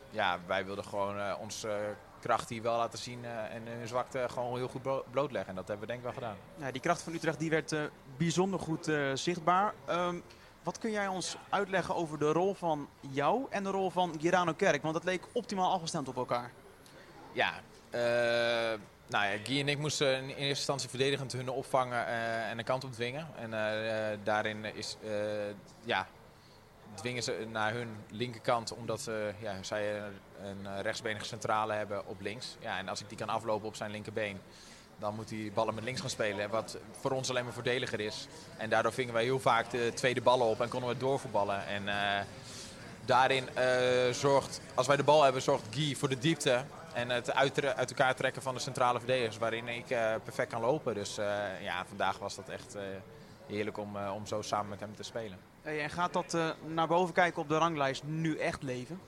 [SPEAKER 5] ja, wij wilden gewoon onze kracht hier wel laten zien en hun zwakte gewoon heel goed blo- blootleggen. En dat hebben we denk ik wel gedaan.
[SPEAKER 4] Ja, die kracht van Utrecht die werd bijzonder goed zichtbaar. Ehm, wat kun jij ons uitleggen over de rol van jou en de rol van Girano Kerk? Want dat leek optimaal afgestemd op elkaar.
[SPEAKER 5] Ja, eh, nou ja, Guy en ik moesten in eerste instantie verdedigend hun opvangen eh, en de kant op dwingen. En eh, daarin is, ja, dwingen ze naar hun linkerkant omdat ja, zij een, een rechtsbenige centrale hebben op links. Ja, en als ik die kan aflopen op zijn linkerbeen, dan moet hij ballen met links gaan spelen. Wat voor ons alleen maar voordeliger is. En daardoor vingen wij heel vaak de tweede ballen op en konden we doorvoetballen. En eh, daarin eh, zorgt, als wij de bal hebben, zorgt Guy voor de diepte. En het uit, uit elkaar trekken van de centrale verdedigers, waarin ik eh, perfect kan lopen. Dus ja, vandaag was dat echt heerlijk om, om zo samen met hem te spelen.
[SPEAKER 4] En gaat dat naar boven kijken op de ranglijst nu echt leven?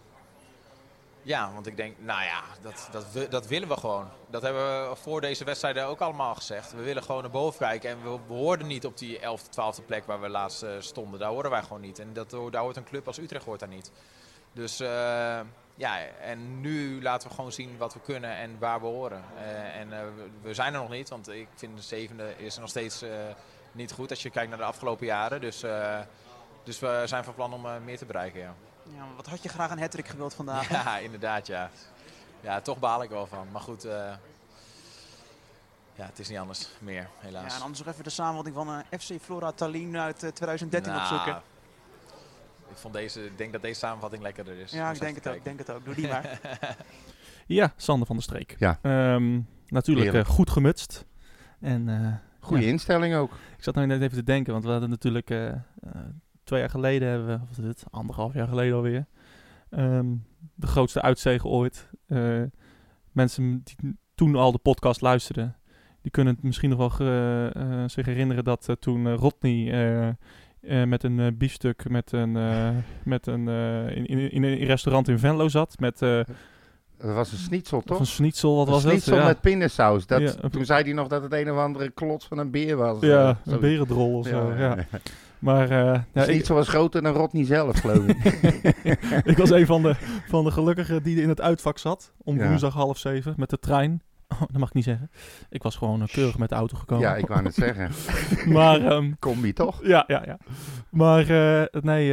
[SPEAKER 5] Ja, want ik denk, nou ja, dat, dat, we- dat willen we gewoon. Dat hebben we voor deze wedstrijden ook allemaal gezegd. We willen gewoon naar boven kijken. En we behoorden niet op die 11e, 12e plek waar we laatst eh, stonden. Daar horen wij gewoon niet. En dat, daar hoort een club als Utrecht hoort daar niet. Dus eh, ja, en nu laten we gewoon zien wat we kunnen en waar we horen. Eh, en we, we zijn er nog niet, want ik vind de zevende is nog steeds niet goed als je kijkt naar de afgelopen jaren. Dus, dus we zijn van plan om meer te bereiken, ja.
[SPEAKER 4] Ja, maar wat had je graag een hattrick gewild vandaag?
[SPEAKER 5] Ja, inderdaad, ja. Ja, toch baal ik wel van. Maar goed, eh, ja, het is niet anders meer, helaas.
[SPEAKER 4] Ja, en anders nog even de samenvatting van eh, FC Flora Tallinn uit eh, 2013
[SPEAKER 5] Nou,
[SPEAKER 4] opzoeken.
[SPEAKER 5] Ik vond deze, ik denk dat deze samenvatting lekkerder is.
[SPEAKER 4] Ja, ik denk het ook,
[SPEAKER 5] kijken.
[SPEAKER 4] denk het ook. Doe die maar.
[SPEAKER 1] Ja, Sander van der Streek.
[SPEAKER 3] Ja.
[SPEAKER 1] Ehm, natuurlijk eh, goed gemutst. En eh,
[SPEAKER 3] Goede
[SPEAKER 1] ja,
[SPEAKER 3] instelling ook.
[SPEAKER 1] ik zat nou net even te denken, want we hadden natuurlijk eh, eh, twee jaar geleden, hebben we, of wat is het, anderhalf jaar geleden alweer, ehm, de grootste uitzegen ooit. Eh, mensen die toen al de podcast luisterden, die kunnen het misschien nog wel ge- eh, zich herinneren dat eh, toen Rodney met een biefstuk met een, met een, in, in, in een restaurant in Venlo zat, met
[SPEAKER 3] Dat was een schnitzel,
[SPEAKER 1] of
[SPEAKER 3] toch?
[SPEAKER 1] een schnitzel, wat
[SPEAKER 3] Een
[SPEAKER 1] was het?
[SPEAKER 3] schnitzel
[SPEAKER 1] Ja.
[SPEAKER 3] met pindasaus. Dat,
[SPEAKER 1] Ja.
[SPEAKER 3] Toen zei hij nog dat het een of andere klots van een beer was.
[SPEAKER 1] Ja, een berendrol of zo. Ja, Maar
[SPEAKER 3] De
[SPEAKER 1] ja, ik,
[SPEAKER 3] was groter dan Rodney zelf, geloof ik.
[SPEAKER 1] ik was een van de, van de gelukkigen die in het uitvak zat. Om
[SPEAKER 3] Ja.
[SPEAKER 1] woensdag half zeven met de trein. Oh, dat mag ik niet zeggen. Ik was gewoon eh, keurig met de auto gekomen.
[SPEAKER 3] ja, ik wou net zeggen.
[SPEAKER 1] Maar ehm,
[SPEAKER 3] Combi toch?
[SPEAKER 1] ja, ja, ja. Maar eh, nee,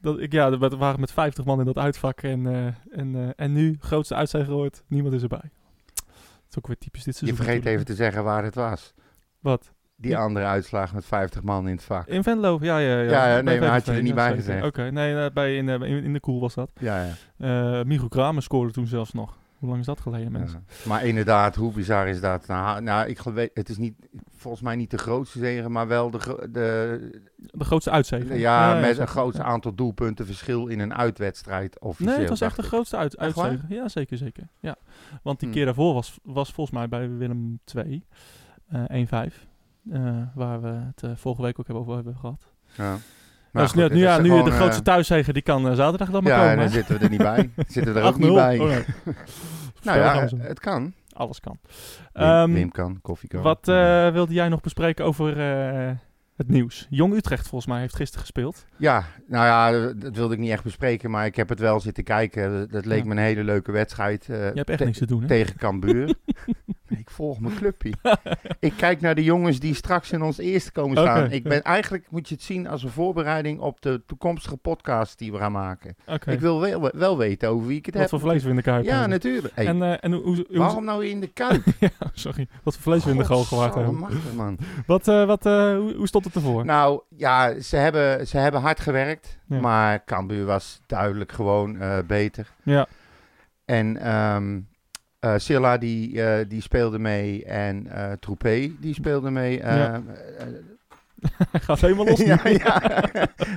[SPEAKER 1] dat, ik, ja, we waren met 50 man in dat uitvak. En, en, en nu, grootste uitzeiger ooit, niemand is erbij. Het is ook weer typisch dit
[SPEAKER 3] Je
[SPEAKER 1] seizoen.
[SPEAKER 3] vergeet even te zeggen waar het was.
[SPEAKER 1] Wat?
[SPEAKER 3] Die andere uitslag met 50 man in het vak.
[SPEAKER 1] In Venlo, ja, ja, ja.
[SPEAKER 3] Ja, nee, maar had je er niet bij gezegd.
[SPEAKER 1] Oké, nee, eh, bij, in, eh, in, in de koel was dat.
[SPEAKER 3] Ja, ja.
[SPEAKER 1] Migo Kramer scoorde toen zelfs nog. Hoe lang is dat geleden, mensen?
[SPEAKER 3] Ja. Maar inderdaad, hoe bizar is dat? Nou, nou ik geloof, het is niet, volgens mij niet de grootste zege, maar wel de, de
[SPEAKER 1] De grootste uitzege.
[SPEAKER 3] ja, met een groot
[SPEAKER 1] Ja.
[SPEAKER 3] aantal doelpunten verschil in een uitwedstrijd. Officieel,
[SPEAKER 1] Nee, het was echt de grootste uit. Ja, zeker, zeker. Ja. Want die
[SPEAKER 3] Hm.
[SPEAKER 1] keer daarvoor was, was volgens mij bij Willem 2, eh 1-5. Eh, waar we het eh, vorige week ook hebben over hebben gehad.
[SPEAKER 3] Ja.
[SPEAKER 1] Maar
[SPEAKER 3] goed,
[SPEAKER 1] nu, ja, nu
[SPEAKER 3] gewoon,
[SPEAKER 1] de
[SPEAKER 3] eh,
[SPEAKER 1] grootste thuiszege, die kan zaterdag dan maar
[SPEAKER 3] Ja, en
[SPEAKER 1] komen.
[SPEAKER 3] dan
[SPEAKER 1] hè?
[SPEAKER 3] zitten we er niet bij. Zitten we er ook
[SPEAKER 1] 8-0.
[SPEAKER 3] niet bij.
[SPEAKER 1] Oh, nee.
[SPEAKER 3] nou
[SPEAKER 1] Spel gaan
[SPEAKER 3] ja, het kan.
[SPEAKER 1] Alles kan.
[SPEAKER 3] Wim,
[SPEAKER 1] Ehm,
[SPEAKER 3] Wim kan, koffie kan.
[SPEAKER 1] Wat wilde jij nog bespreken over het nieuws? Jong Utrecht volgens mij heeft gisteren gespeeld.
[SPEAKER 3] Ja, nou ja, dat wilde ik niet echt bespreken, maar ik heb het wel zitten kijken. Dat, leek
[SPEAKER 1] Ja.
[SPEAKER 3] me een hele leuke wedstrijd. eh,
[SPEAKER 1] Je hebt echt niks te doen, hè?
[SPEAKER 3] tegen Cambuur. ik volg mijn clubje. ik kijk naar de jongens die straks in ons eerste komen staan. Ik ben eigenlijk moet je het zien als een voorbereiding op de toekomstige podcast die we gaan maken. Ik wil wel, wel weten over wie ik het
[SPEAKER 1] Wat
[SPEAKER 3] heb.
[SPEAKER 1] voor vlees we in de kuip
[SPEAKER 3] ja,
[SPEAKER 1] hebben.
[SPEAKER 3] natuurlijk. Hey,
[SPEAKER 1] En, eh, en hoe,
[SPEAKER 3] waarom nou in de kuip?
[SPEAKER 1] ja, sorry. Wat voor vlees we in de goal gewaard hebben.
[SPEAKER 3] Man.
[SPEAKER 1] Wat, eh, wat, hoe, hoe stond het ervoor?
[SPEAKER 3] Nou ja, ze hebben, ze hebben hard gewerkt,
[SPEAKER 1] Ja.
[SPEAKER 3] maar Cambuur was duidelijk gewoon eh, beter.
[SPEAKER 1] ja.
[SPEAKER 3] En eh, Silla die, eh, die speelde mee en Troepé die speelde mee.
[SPEAKER 1] Ja. gaat helemaal los.
[SPEAKER 3] ja,
[SPEAKER 1] nu.
[SPEAKER 3] ja.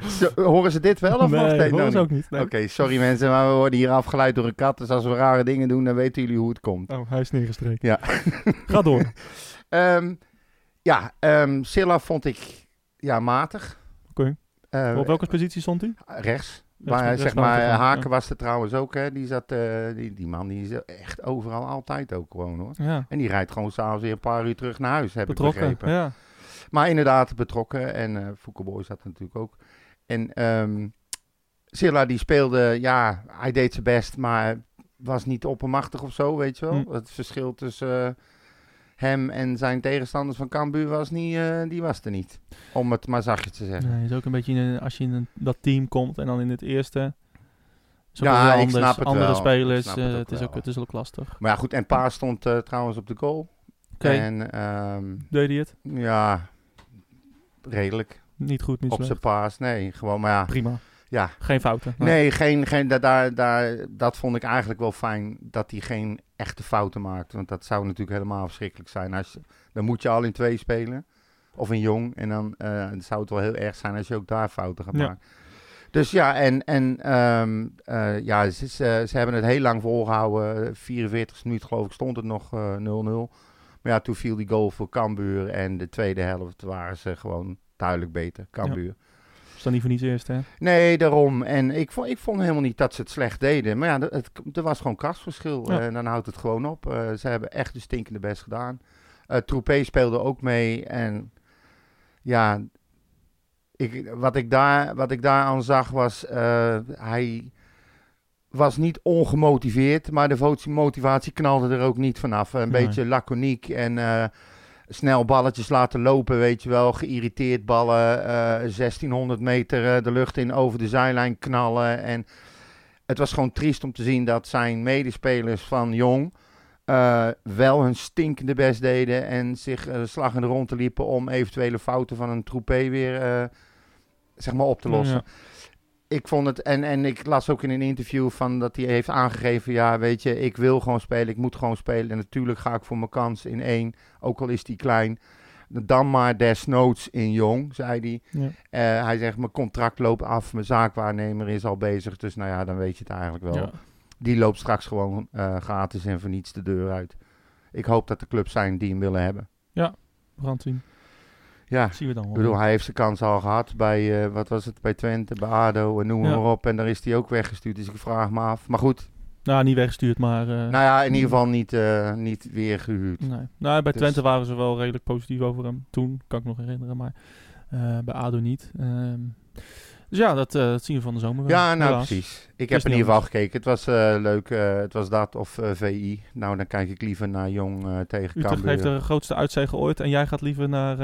[SPEAKER 3] Zo, horen ze dit wel of nog
[SPEAKER 1] nee,
[SPEAKER 3] steeds
[SPEAKER 1] horen ze ook niet. nee.
[SPEAKER 3] Oké, sorry mensen, maar we worden hier afgeleid door een kat. Dus als we rare dingen doen, dan weten jullie hoe het komt.
[SPEAKER 1] Oh, hij is neergestreken.
[SPEAKER 3] Ja.
[SPEAKER 1] Ga door.
[SPEAKER 3] Ehm, ja, ehm Silla vond ik ja, matig.
[SPEAKER 1] Oké.
[SPEAKER 3] Eh,
[SPEAKER 1] Op welke positie stond hij?
[SPEAKER 3] Rechts.
[SPEAKER 1] Ja,
[SPEAKER 3] maar
[SPEAKER 1] rechts
[SPEAKER 3] zeg maar, Haken
[SPEAKER 1] ja.
[SPEAKER 3] was er trouwens ook, hè. Die, zat, eh, die, die man die is echt overal altijd ook gewoon, hoor.
[SPEAKER 1] Ja,
[SPEAKER 3] En die rijdt gewoon s'avonds weer een paar uur terug naar huis, heb ik
[SPEAKER 1] betrokken.
[SPEAKER 3] begrepen.
[SPEAKER 1] Ja.
[SPEAKER 3] Maar inderdaad betrokken. En eh Foucault zat er natuurlijk ook. En ehm Silla die speelde, ja, hij deed zijn best, maar was niet oppermachtig of zo, weet je wel.
[SPEAKER 1] Hm.
[SPEAKER 3] Het verschil tussen eh, hem en zijn tegenstanders van Cambuur was, niet, eh, die was er niet. Om het maar zachtjes te zeggen.
[SPEAKER 1] Nee, is ook een beetje in als je in een, dat team komt en dan in het eerste.
[SPEAKER 3] Ja, ik
[SPEAKER 1] anders,
[SPEAKER 3] snap het
[SPEAKER 1] andere
[SPEAKER 3] wel.
[SPEAKER 1] spelers.
[SPEAKER 3] Snap
[SPEAKER 1] eh,
[SPEAKER 3] het
[SPEAKER 1] het, is
[SPEAKER 3] wel.
[SPEAKER 1] ook, het is ook lastig.
[SPEAKER 3] Maar ja, goed. En Pa stond eh, trouwens op de goal.
[SPEAKER 1] Oké,
[SPEAKER 3] En ehm,
[SPEAKER 1] deed hij het?
[SPEAKER 3] ja, redelijk.
[SPEAKER 1] Niet goed, niet
[SPEAKER 3] op zijn paas. Nee, gewoon, maar ja.
[SPEAKER 1] Prima.
[SPEAKER 3] Ja,
[SPEAKER 1] Geen fouten.
[SPEAKER 3] Nee, geen, geen, da- daar, daar, dat vond ik eigenlijk wel fijn dat hij geen echte fouten maakt. Want dat zou natuurlijk helemaal verschrikkelijk zijn. Als je, dan moet je al in twee spelen. Of in jong. En dan eh, zou het wel heel erg zijn als je ook daar fouten gaat
[SPEAKER 1] Ja.
[SPEAKER 3] maken. Dus ja, en, en ehm, eh, ja, ze, ze, ze hebben het heel lang volgehouden. 44 minuten geloof ik stond het nog eh, 0-0. Maar ja, toen viel die goal voor Cambuur. En de tweede helft waren ze gewoon duidelijk beter. Cambuur.
[SPEAKER 1] Dan niet voor niets eerst, hè?
[SPEAKER 3] Nee, daarom. En ik vond, ik vond helemaal niet dat ze het slecht deden. Maar ja, het, er was gewoon krasverschil.
[SPEAKER 1] Ja.
[SPEAKER 3] En dan houdt het gewoon op. Eh, ze hebben echt de stinkende best gedaan. Eh Troepé speelde ook mee. En ja, ik, wat, ik daar, wat ik daar aan zag was... eh, hij was niet ongemotiveerd, maar de motivatie knalde er ook niet vanaf. Een
[SPEAKER 1] Nee.
[SPEAKER 3] beetje laconiek en eh, snel balletjes laten lopen, weet je wel. Geïrriteerd ballen, eh 1600 meter eh, de lucht in over de zijlijn knallen. En het was gewoon triest om te zien dat zijn medespelers van Jong eh, wel hun stinkende best deden en zich eh, slag in de ronde liepen om eventuele fouten van een troepé weer eh, zeg maar op te lossen.
[SPEAKER 1] Ja.
[SPEAKER 3] Ik vond het, en, en ik las ook in een interview van dat hij heeft aangegeven, ja weet je, ik wil gewoon spelen, ik moet gewoon spelen. En natuurlijk ga ik voor mijn kans in één, ook al is die klein. Dan maar desnoods in jong, zei hij.
[SPEAKER 1] Ja.
[SPEAKER 3] Eh, hij zegt, mijn contract loopt af, mijn zaakwaarnemer is al bezig. Dus nou ja, dan weet je het eigenlijk wel.
[SPEAKER 1] Ja.
[SPEAKER 3] Die loopt straks gewoon eh, gratis en voor niets de deur uit. Ik hoop dat er clubs zijn die hem willen hebben.
[SPEAKER 1] We gaan het zien.
[SPEAKER 3] Ja,
[SPEAKER 1] Zien we dan
[SPEAKER 3] ik bedoel, hij heeft zijn kans al gehad bij, eh, wat was het, bij Twente, bij ADO en noem
[SPEAKER 1] Ja.
[SPEAKER 3] maar op. En daar is hij ook weggestuurd, dus ik vraag me af. Maar goed,
[SPEAKER 1] Nou, niet weggestuurd, maar... eh,
[SPEAKER 3] nou ja, in ieder geval niet, eh, niet weer gehuurd.
[SPEAKER 1] Nee. Nou, bij
[SPEAKER 3] Dus-
[SPEAKER 1] Twente waren ze wel redelijk positief over hem. Toen, kan ik nog herinneren, maar bij ADO niet. Ehm, dus ja, dat, dat zien we van de zomer wel.
[SPEAKER 3] Ja, nou
[SPEAKER 1] helaas.
[SPEAKER 3] precies. Ik heb in ieder geval gekeken. Het was leuk. het was dat of VI. Nou, dan kijk ik liever naar Jong tegen
[SPEAKER 1] Utrecht
[SPEAKER 3] Cambuur.
[SPEAKER 1] heeft de grootste uitzege ooit en jij gaat liever naar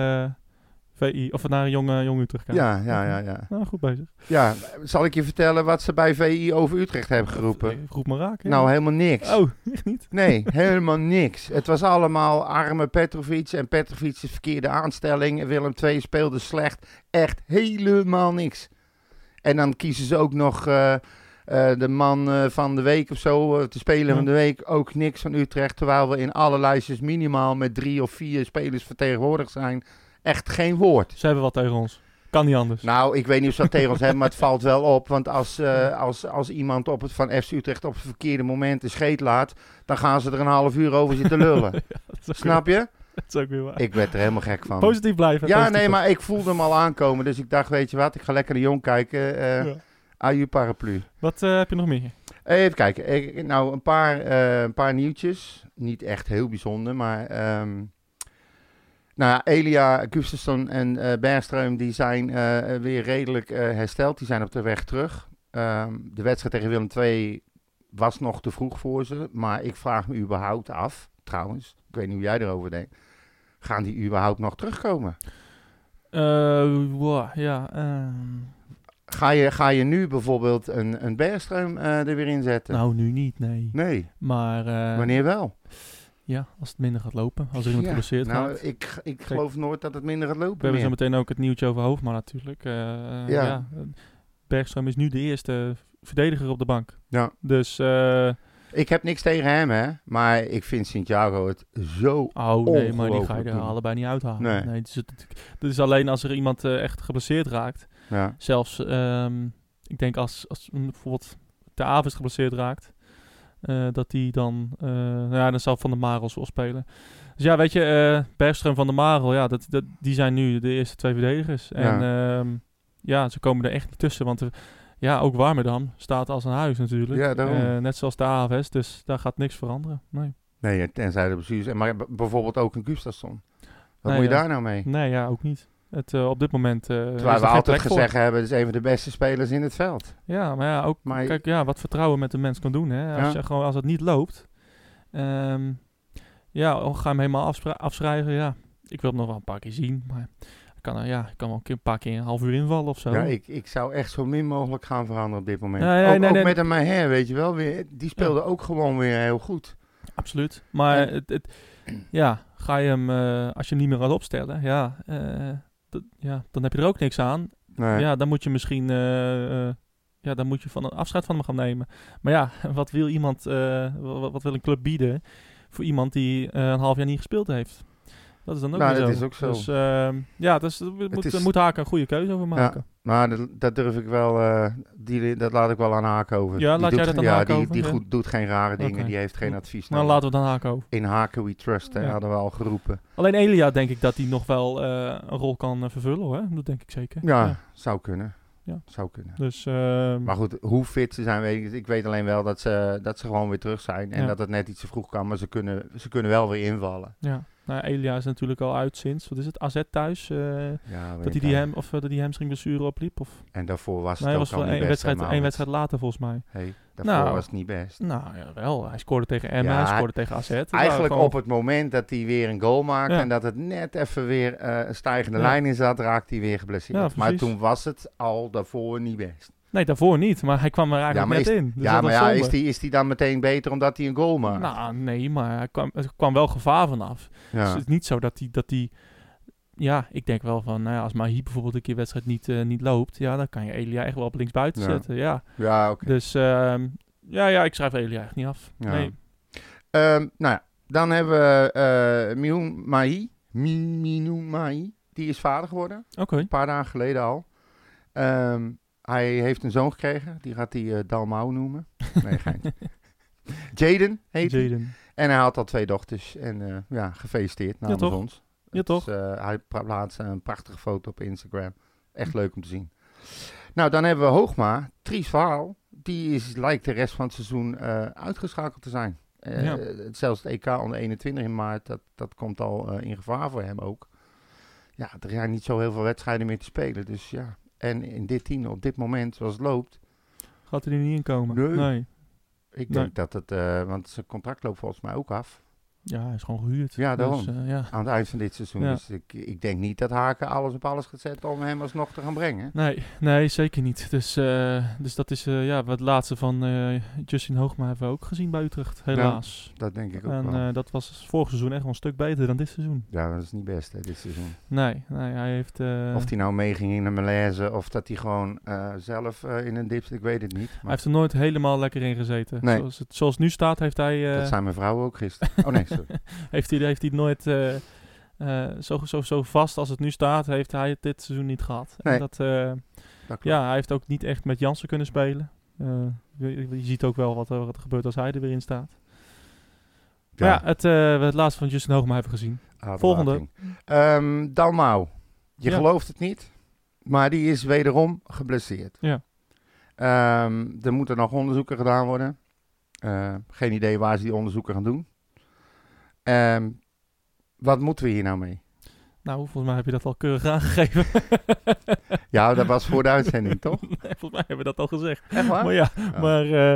[SPEAKER 1] VI, of naar Jong, eh, Jong Utrecht kijken.
[SPEAKER 3] Ja, ja, ja, ja.
[SPEAKER 1] Nou, goed bezig.
[SPEAKER 3] Ja, zal ik je vertellen wat ze bij VI over Utrecht hebben geroepen?
[SPEAKER 1] Roep maar raak.
[SPEAKER 3] Nou, helemaal niks.
[SPEAKER 1] Oh, echt niet?
[SPEAKER 3] Nee, helemaal niks. Het was allemaal arme Petrovic en Petrovic's verkeerde aanstelling. Willem II speelde slecht. Echt helemaal niks. En dan kiezen ze ook nog eh, eh, de man eh, van de week of zo, eh, de speler
[SPEAKER 1] Ja.
[SPEAKER 3] van de week. Ook niks van Utrecht. Terwijl we in alle lijstjes minimaal met drie of vier spelers vertegenwoordigd zijn. Echt geen woord.
[SPEAKER 1] Ze hebben wat tegen ons. Kan niet anders.
[SPEAKER 3] Nou, ik weet niet of ze dat tegen ons hebben, maar het valt wel op. Want als, eh, als, als iemand op het, van FC Utrecht op het verkeerde moment de scheet laat, dan gaan ze er een half uur over zitten lullen. Snap je?
[SPEAKER 1] dat is ook weer waar.
[SPEAKER 3] Ik werd er helemaal gek van.
[SPEAKER 1] Positief blijven.
[SPEAKER 3] Ja,
[SPEAKER 1] positief
[SPEAKER 3] nee, maar ik voelde hem al aankomen. Dus ik dacht, weet je wat, ik ga lekker de jong kijken. eh
[SPEAKER 1] Ja.
[SPEAKER 3] Aju paraplu.
[SPEAKER 1] Wat eh, heb je nog meer?
[SPEAKER 3] Even kijken. Ik- nou, een paar, een paar nieuwtjes. Niet echt heel bijzonder, maar... ehm, nou ja, Elia, Gustafsson en eh Bergström die zijn eh, weer redelijk eh, hersteld. Die zijn op de weg terug. Ehm, de wedstrijd tegen Willem II was nog te vroeg voor ze. Maar ik vraag me überhaupt af, trouwens. Ik weet niet hoe jij erover denkt. Gaan die überhaupt nog terugkomen?
[SPEAKER 1] Wow, ja. ehm,
[SPEAKER 3] Ga je, ga je nu bijvoorbeeld een, een Bergström er weer in zetten?
[SPEAKER 1] nou, nu niet, nee.
[SPEAKER 3] nee,
[SPEAKER 1] Maar
[SPEAKER 3] wanneer wel?
[SPEAKER 1] Ja, als het minder gaat lopen. Als er iemand
[SPEAKER 3] Ja,
[SPEAKER 1] geblesseerd
[SPEAKER 3] nou,
[SPEAKER 1] gaat.
[SPEAKER 3] ik, ik geloof nooit dat het minder gaat lopen
[SPEAKER 1] We hebben zo meteen ook het nieuwtje over Hoofdman natuurlijk. Eh,
[SPEAKER 3] Ja.
[SPEAKER 1] ja. Bergström is nu de eerste verdediger op de bank.
[SPEAKER 3] Ja.
[SPEAKER 1] Dus eh,
[SPEAKER 3] Ik heb niks tegen hem, hè. Maar ik vind Santiago het zo...
[SPEAKER 1] Oh nee, maar die ga je er
[SPEAKER 3] doen.
[SPEAKER 1] allebei niet uithalen.
[SPEAKER 3] Nee.
[SPEAKER 1] Nee. het, is, het, het is alleen als er iemand eh, echt geblesseerd raakt.
[SPEAKER 3] Ja.
[SPEAKER 1] Zelfs, ehm, ik denk als, als bijvoorbeeld de Aves geblesseerd raakt, eh, dat die dan, eh, nou ja, dan zal Van der Marels wel spelen. Dus ja, weet je, eh Bergström van der Marel, ja, dat, dat, die zijn nu de eerste twee verdedigers. En ja, ja ze komen er echt niet tussen, want er- ja, ook Warmerdam staat als een huis natuurlijk.
[SPEAKER 3] Ja, daarom.
[SPEAKER 1] Net zoals de Aves, dus daar gaat niks veranderen. Nee,
[SPEAKER 3] Nee, tenzij de bestuurders... Maar bijvoorbeeld ook een Gustafsson. Wat
[SPEAKER 1] Nee,
[SPEAKER 3] moet je daar nou mee?
[SPEAKER 1] nee ja, ook niet. Het, eh, op dit moment er
[SPEAKER 3] Terwijl we altijd
[SPEAKER 1] voor.
[SPEAKER 3] gezegd hebben, het is een van de beste spelers in het veld.
[SPEAKER 1] Ja, maar ja, ook
[SPEAKER 3] Maar-
[SPEAKER 1] kijk, ja, wat vertrouwen met een mens kan doen. Hè? Als,
[SPEAKER 3] Ja.
[SPEAKER 1] je gewoon, als het niet loopt, ehm, ja, oh, ga hem helemaal afschrijven. Ja, ik wil hem nog wel een paar keer zien, maar ik kan, ja, ik kan wel een, paar keer een half uur invallen of zo.
[SPEAKER 3] Ja, ik, ik zou echt zo min mogelijk gaan veranderen op dit moment.
[SPEAKER 1] Nee,
[SPEAKER 3] ook
[SPEAKER 1] nee,
[SPEAKER 3] ook
[SPEAKER 1] nee.
[SPEAKER 3] met een Maher, weet je wel. Weer, die speelde ook gewoon weer heel goed.
[SPEAKER 1] Absoluut. Maar het, het, ja, ga je hem, eh, als je hem niet meer gaat opstellen, ja, ja, dan heb je er ook niks aan.
[SPEAKER 3] Nee.
[SPEAKER 1] Ja, dan moet je misschien, eh, eh, ja, dan moet je van een afscheid van hem gaan nemen. Maar ja, wat wil iemand, eh, wat, wat wil een club bieden voor iemand die een half jaar niet gespeeld heeft? Dat is dan ook
[SPEAKER 3] Nou, dat is ook zo.
[SPEAKER 1] Dus ehm, ja, dus, moet,
[SPEAKER 3] is-
[SPEAKER 1] moet Haken een goede keuze over maken.
[SPEAKER 3] Maar dat, dat durf ik wel, eh, die, dat laat ik wel aan haken over.
[SPEAKER 1] Ja,
[SPEAKER 3] Die
[SPEAKER 1] laat
[SPEAKER 3] doet,
[SPEAKER 1] jij dat aan
[SPEAKER 3] ja,
[SPEAKER 1] haken
[SPEAKER 3] die,
[SPEAKER 1] over?
[SPEAKER 3] die
[SPEAKER 1] Ja.
[SPEAKER 3] goed, doet geen rare dingen, die heeft geen advies
[SPEAKER 1] Nou, laten we dan Haken over.
[SPEAKER 3] In haken we trust, hè,
[SPEAKER 1] Ja.
[SPEAKER 3] hadden we al geroepen.
[SPEAKER 1] Alleen Elia denk ik dat hij nog wel eh, een rol kan eh, vervullen hoor. Dat denk ik zeker.
[SPEAKER 3] Ja, zou kunnen.
[SPEAKER 1] Ja.
[SPEAKER 3] Zou kunnen.
[SPEAKER 1] Dus ehm,
[SPEAKER 3] Maar goed, hoe fit ze zijn, weet ik. Ik weet alleen wel dat ze, dat ze gewoon weer terug zijn. En
[SPEAKER 1] Ja.
[SPEAKER 3] dat het net iets te vroeg kan, maar ze kunnen, ze kunnen wel weer invallen.
[SPEAKER 1] ja. Nou, Elia is natuurlijk al uit sinds, wat is het, AZ thuis? eh,
[SPEAKER 3] Ja,
[SPEAKER 1] dat hij die, hem, of, eh, dat die hamstring blessure opliep? Of,
[SPEAKER 3] En daarvoor was het
[SPEAKER 1] nee,
[SPEAKER 3] ook
[SPEAKER 1] was
[SPEAKER 3] al niet best, hè,
[SPEAKER 1] wedstrijd, één wedstrijd later volgens mij.
[SPEAKER 3] Hey, daarvoor
[SPEAKER 1] Nou,
[SPEAKER 3] was het niet best.
[SPEAKER 1] Nou, wel. Hij scoorde tegen Emma,
[SPEAKER 3] Ja,
[SPEAKER 1] hij scoorde tegen AZ.
[SPEAKER 3] Eigenlijk
[SPEAKER 1] gewoon-
[SPEAKER 3] op het moment dat hij weer een goal maakte
[SPEAKER 1] Ja.
[SPEAKER 3] en dat het net even weer eh, een stijgende
[SPEAKER 1] Ja.
[SPEAKER 3] lijn in zat, raakte hij weer geblesseerd.
[SPEAKER 1] Ja,
[SPEAKER 3] maar toen was het al daarvoor niet best.
[SPEAKER 1] Nee, daarvoor niet, maar hij kwam er
[SPEAKER 3] Ja,
[SPEAKER 1] eigenlijk
[SPEAKER 3] maar
[SPEAKER 1] net
[SPEAKER 3] is-
[SPEAKER 1] in. Dus
[SPEAKER 3] ja, maar ja, is die, is die dan meteen beter omdat hij een goal maakt?
[SPEAKER 1] Nou, nee, maar hij kwam, er kwam wel gevaar vanaf. Dus
[SPEAKER 3] ja.
[SPEAKER 1] het is niet zo dat hij... Dat hij ja, ik denk wel van, nou ja, als Mahi bijvoorbeeld een keer wedstrijd niet, eh, niet loopt, ja, dan kan je Elia echt wel op linksbuiten
[SPEAKER 3] Ja.
[SPEAKER 1] zetten, ja.
[SPEAKER 3] ja, oké.
[SPEAKER 1] Dus ehm, ja, ja, ik schrijf Elia echt niet af.
[SPEAKER 3] Ja.
[SPEAKER 1] Nee.
[SPEAKER 3] Ehm, nou ja, dan hebben we eh Mioun Mai. Mi- Minou Mai. Die is vader geworden.
[SPEAKER 1] Oké.
[SPEAKER 3] Een paar dagen geleden al. Ehm, hij heeft een zoon gekregen. Die gaat hij eh Dalmau noemen. Nee, geintje. Jaden heet.
[SPEAKER 1] Jaden.
[SPEAKER 3] En hij had al twee dochters. En eh, ja, gefeliciteerd namens
[SPEAKER 1] toch?
[SPEAKER 3] ons.
[SPEAKER 1] Ja,
[SPEAKER 3] Het
[SPEAKER 1] toch?
[SPEAKER 3] eh, hij plaatste een prachtige foto op Instagram. Echt leuk om te zien. Nou, dan hebben we Hoogma. Tries Verhaal. Die is, lijkt de rest van het seizoen uitgeschakeld te zijn.
[SPEAKER 1] Ja.
[SPEAKER 3] Zelfs het EK onder 21 in maart, dat, dat komt al in gevaar voor hem ook. Ja, er zijn niet zo heel veel wedstrijden meer te spelen. Dus ja, en in dit team, op dit moment, zoals het loopt,
[SPEAKER 1] Gaat hij er niet in komen?
[SPEAKER 3] Nee.
[SPEAKER 1] nee.
[SPEAKER 3] ik
[SPEAKER 1] Nee.
[SPEAKER 3] denk dat het, eh, want zijn contract loopt volgens mij ook af.
[SPEAKER 1] Ja, hij is gewoon gehuurd.
[SPEAKER 3] Ja, daarom.
[SPEAKER 1] Dus, eh, ja.
[SPEAKER 3] Aan het eind van dit seizoen.
[SPEAKER 1] Ja.
[SPEAKER 3] Dus ik, ik denk niet dat Haken alles op alles gaat zetten om hem alsnog te gaan brengen.
[SPEAKER 1] Nee, nee, zeker niet. Dus, eh, dus dat is eh, ja, wat laatste van Justin Hoogma hebben we ook gezien bij Utrecht, helaas.
[SPEAKER 3] Dat denk ik ook
[SPEAKER 1] en
[SPEAKER 3] wel.
[SPEAKER 1] dat was vorig seizoen echt wel een stuk beter dan dit seizoen.
[SPEAKER 3] ja, dat is niet best hè, dit seizoen.
[SPEAKER 1] Nee, nee hij heeft...
[SPEAKER 3] of hij nou meeging in een malaise of dat hij gewoon zelf in een dip ik weet het niet.
[SPEAKER 1] hij
[SPEAKER 3] Maar
[SPEAKER 1] heeft er nooit helemaal lekker in gezeten.
[SPEAKER 3] Nee.
[SPEAKER 1] Zoals, het, zoals het nu staat heeft hij...
[SPEAKER 3] dat zijn mijn vrouwen ook gisteren. Oh nee.
[SPEAKER 1] heeft hij, heeft hij het nooit eh, eh, zo, zo, zo vast als het nu staat, heeft hij het dit seizoen niet gehad. En dat, eh,
[SPEAKER 3] Dat
[SPEAKER 1] ja, hij heeft ook niet echt met Jansen kunnen spelen. Je, je ziet ook wel wat er, wat er gebeurt als hij er weer in staat. Maar ja, het, het laatste van Justin Hoogma hebben we gezien. volgende.
[SPEAKER 3] Ehm Dalmau. Je
[SPEAKER 1] Ja.
[SPEAKER 3] gelooft het niet, maar die is wederom geblesseerd.
[SPEAKER 1] Ja.
[SPEAKER 3] Ehm, er moeten nog onderzoeken gedaan worden. Geen idee waar ze die onderzoeken gaan doen. Ehm, wat moeten we hier nou mee?
[SPEAKER 1] Nou, volgens mij heb je dat al keurig aangegeven.
[SPEAKER 3] Ja, dat was voor de uitzending, toch?
[SPEAKER 1] Nee, volgens mij hebben we dat al gezegd.
[SPEAKER 3] Echt waar?
[SPEAKER 1] Maar ja,
[SPEAKER 3] Ja.
[SPEAKER 1] maar eh,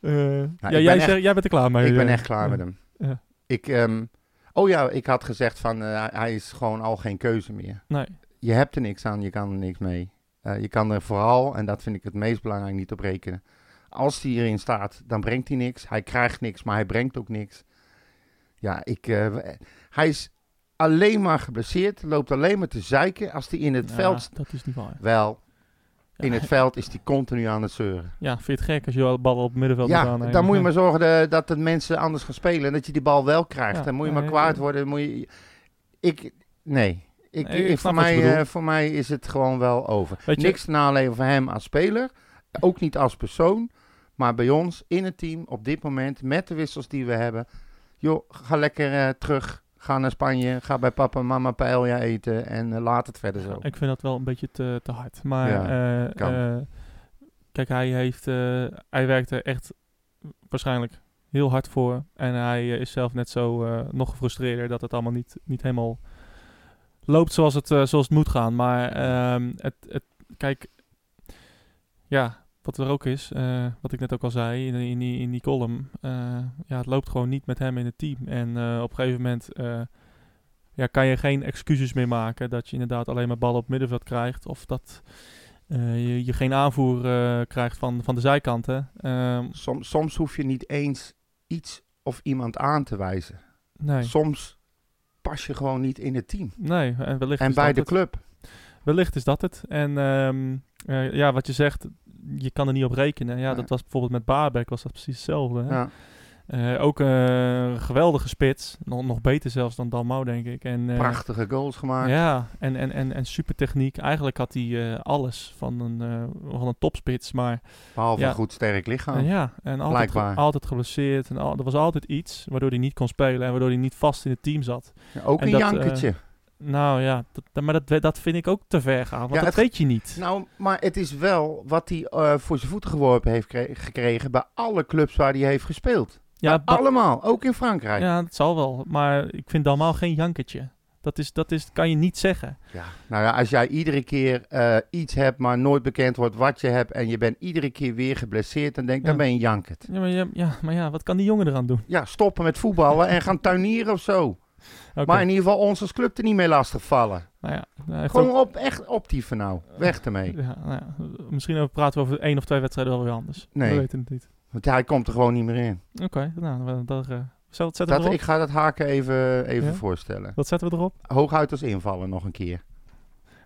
[SPEAKER 1] eh, ja,
[SPEAKER 3] ben
[SPEAKER 1] jij,
[SPEAKER 3] echt-
[SPEAKER 1] zegt, jij bent er klaar mee.
[SPEAKER 3] ik ben
[SPEAKER 1] eh.
[SPEAKER 3] echt klaar
[SPEAKER 1] Ja.
[SPEAKER 3] met hem.
[SPEAKER 1] Ja.
[SPEAKER 3] Ik, ehm, oh ja, ik had gezegd van hij is gewoon al geen keuze meer.
[SPEAKER 1] Nee,
[SPEAKER 3] Je hebt er niks aan, je kan er niks mee. Je kan er vooral, en dat vind ik het meest belangrijk, niet op rekenen. Als hij hierin staat, dan brengt hij niks. Hij krijgt niks, maar hij brengt ook niks. Ja, ik, eh, hij is alleen maar geblesseerd, loopt alleen maar te zeiken als hij in het
[SPEAKER 1] Ja,
[SPEAKER 3] veld...
[SPEAKER 1] dat is niet waar.
[SPEAKER 3] Wel, In het veld is hij continu aan het zeuren.
[SPEAKER 1] Ja, vind je het gek als je al bal op het middenveld moet
[SPEAKER 3] Ja, dan moet je
[SPEAKER 1] Ja.
[SPEAKER 3] maar zorgen de- dat de mensen anders gaan spelen. En dat je die bal wel krijgt.
[SPEAKER 1] Ja,
[SPEAKER 3] dan moet je
[SPEAKER 1] ja,
[SPEAKER 3] maar
[SPEAKER 1] ja,
[SPEAKER 3] kwaad
[SPEAKER 1] ja.
[SPEAKER 3] worden. Moet je, ik, nee. Ik,
[SPEAKER 1] Nee,
[SPEAKER 3] voor, mij, eh, voor mij is het gewoon wel over.
[SPEAKER 1] Je-
[SPEAKER 3] Niks te naleven van hem als speler. Ook niet als persoon. Maar bij ons in het team op dit moment. Met de wissels die we hebben. Joh, ga lekker eh, terug. Ga naar Spanje. Ga bij papa en mama paella eten. En eh, laat het verder zo.
[SPEAKER 1] Ik vind dat wel een beetje te, te hard. Maar
[SPEAKER 3] Ja,
[SPEAKER 1] eh, kijk, hij, heeft, hij werkt er echt waarschijnlijk heel hard voor. En hij is zelf net zo nog gefrustreerder dat het allemaal niet, niet helemaal loopt zoals het, zoals het moet gaan. Maar ehm, het, het, kijk, ja, wat er ook is, eh, wat ik net ook al zei in, in, die, in die column. eh, ja, het loopt gewoon niet met hem in het team. En eh, op een gegeven moment ja, kan je geen excuses meer maken dat je inderdaad alleen maar ballen op middenveld krijgt. Of dat je, je geen aanvoer krijgt van, van de zijkanten. Ehm,
[SPEAKER 3] Soms, soms hoef je niet eens iets of iemand aan te wijzen.
[SPEAKER 1] nee,
[SPEAKER 3] Soms pas je gewoon niet in het team.
[SPEAKER 1] nee, en wellicht
[SPEAKER 3] En bij de
[SPEAKER 1] het.
[SPEAKER 3] club.
[SPEAKER 1] Wellicht is dat het. En ehm, eh, ja, wat je zegt, je kan er niet op rekenen. Ja,
[SPEAKER 3] Nee.
[SPEAKER 1] dat was bijvoorbeeld met Baarbek was dat precies hetzelfde. Hè?
[SPEAKER 3] Ja.
[SPEAKER 1] Eh, ook een geweldige spits. Nog, nog beter zelfs dan Dalmau, denk ik. En, eh,
[SPEAKER 3] Prachtige goals gemaakt.
[SPEAKER 1] Ja, en, en, en, en super techniek. Eigenlijk had hij eh, alles van een, van een topspits. Maar
[SPEAKER 3] Behalve
[SPEAKER 1] Ja.
[SPEAKER 3] een goed sterk lichaam.
[SPEAKER 1] eh, ja, en altijd, ge- altijd geblesseerd. En al, er was altijd iets waardoor hij niet kon spelen. En waardoor hij niet vast in het team zat.
[SPEAKER 3] Ja, ook
[SPEAKER 1] En
[SPEAKER 3] een
[SPEAKER 1] dat,
[SPEAKER 3] jankertje.
[SPEAKER 1] Nou ja, dat, maar dat, dat vind ik ook te ver gaan. Want
[SPEAKER 3] Ja,
[SPEAKER 1] dat
[SPEAKER 3] het-
[SPEAKER 1] weet je niet.
[SPEAKER 3] Nou, maar het is wel wat hij eh, voor zijn voeten geworpen heeft kre- gekregen bij alle clubs waar hij heeft gespeeld.
[SPEAKER 1] ja,
[SPEAKER 3] allemaal, ook in Frankrijk. Ja.
[SPEAKER 1] ja, dat zal wel. Maar ik vind Dalmau geen jankertje. Dat, is, dat is, kan je niet zeggen.
[SPEAKER 3] Nou ja, als jij iedere keer eh, iets hebt, maar nooit bekend wordt wat je hebt en je bent iedere keer weer geblesseerd, dan denk ik,
[SPEAKER 1] Ja.
[SPEAKER 3] dan ben je jankert.
[SPEAKER 1] Ja maar, ja, ja, maar ja, wat kan die jongen eraan doen?
[SPEAKER 3] Ja, stoppen met voetballen en gaan tuinieren of zo. Maar in ieder geval ons als club er niet mee lastig vallen.
[SPEAKER 1] nou ja, heeft
[SPEAKER 3] Gewoon
[SPEAKER 1] ook-
[SPEAKER 3] op, echt optieven nou. Weg ermee.
[SPEAKER 1] Ja, nou ja, misschien praten we over één of twee wedstrijden wel weer anders.
[SPEAKER 3] Nee.
[SPEAKER 1] We weten het niet.
[SPEAKER 3] Want hij komt er gewoon niet meer in.
[SPEAKER 1] Oké, nou, we- daar, eh, zetten we
[SPEAKER 3] Dat,
[SPEAKER 1] erop?
[SPEAKER 3] ik ga dat haken even, even
[SPEAKER 1] Ja?
[SPEAKER 3] voorstellen.
[SPEAKER 1] Wat zetten we erop?
[SPEAKER 3] Hooguit als invallen nog een keer.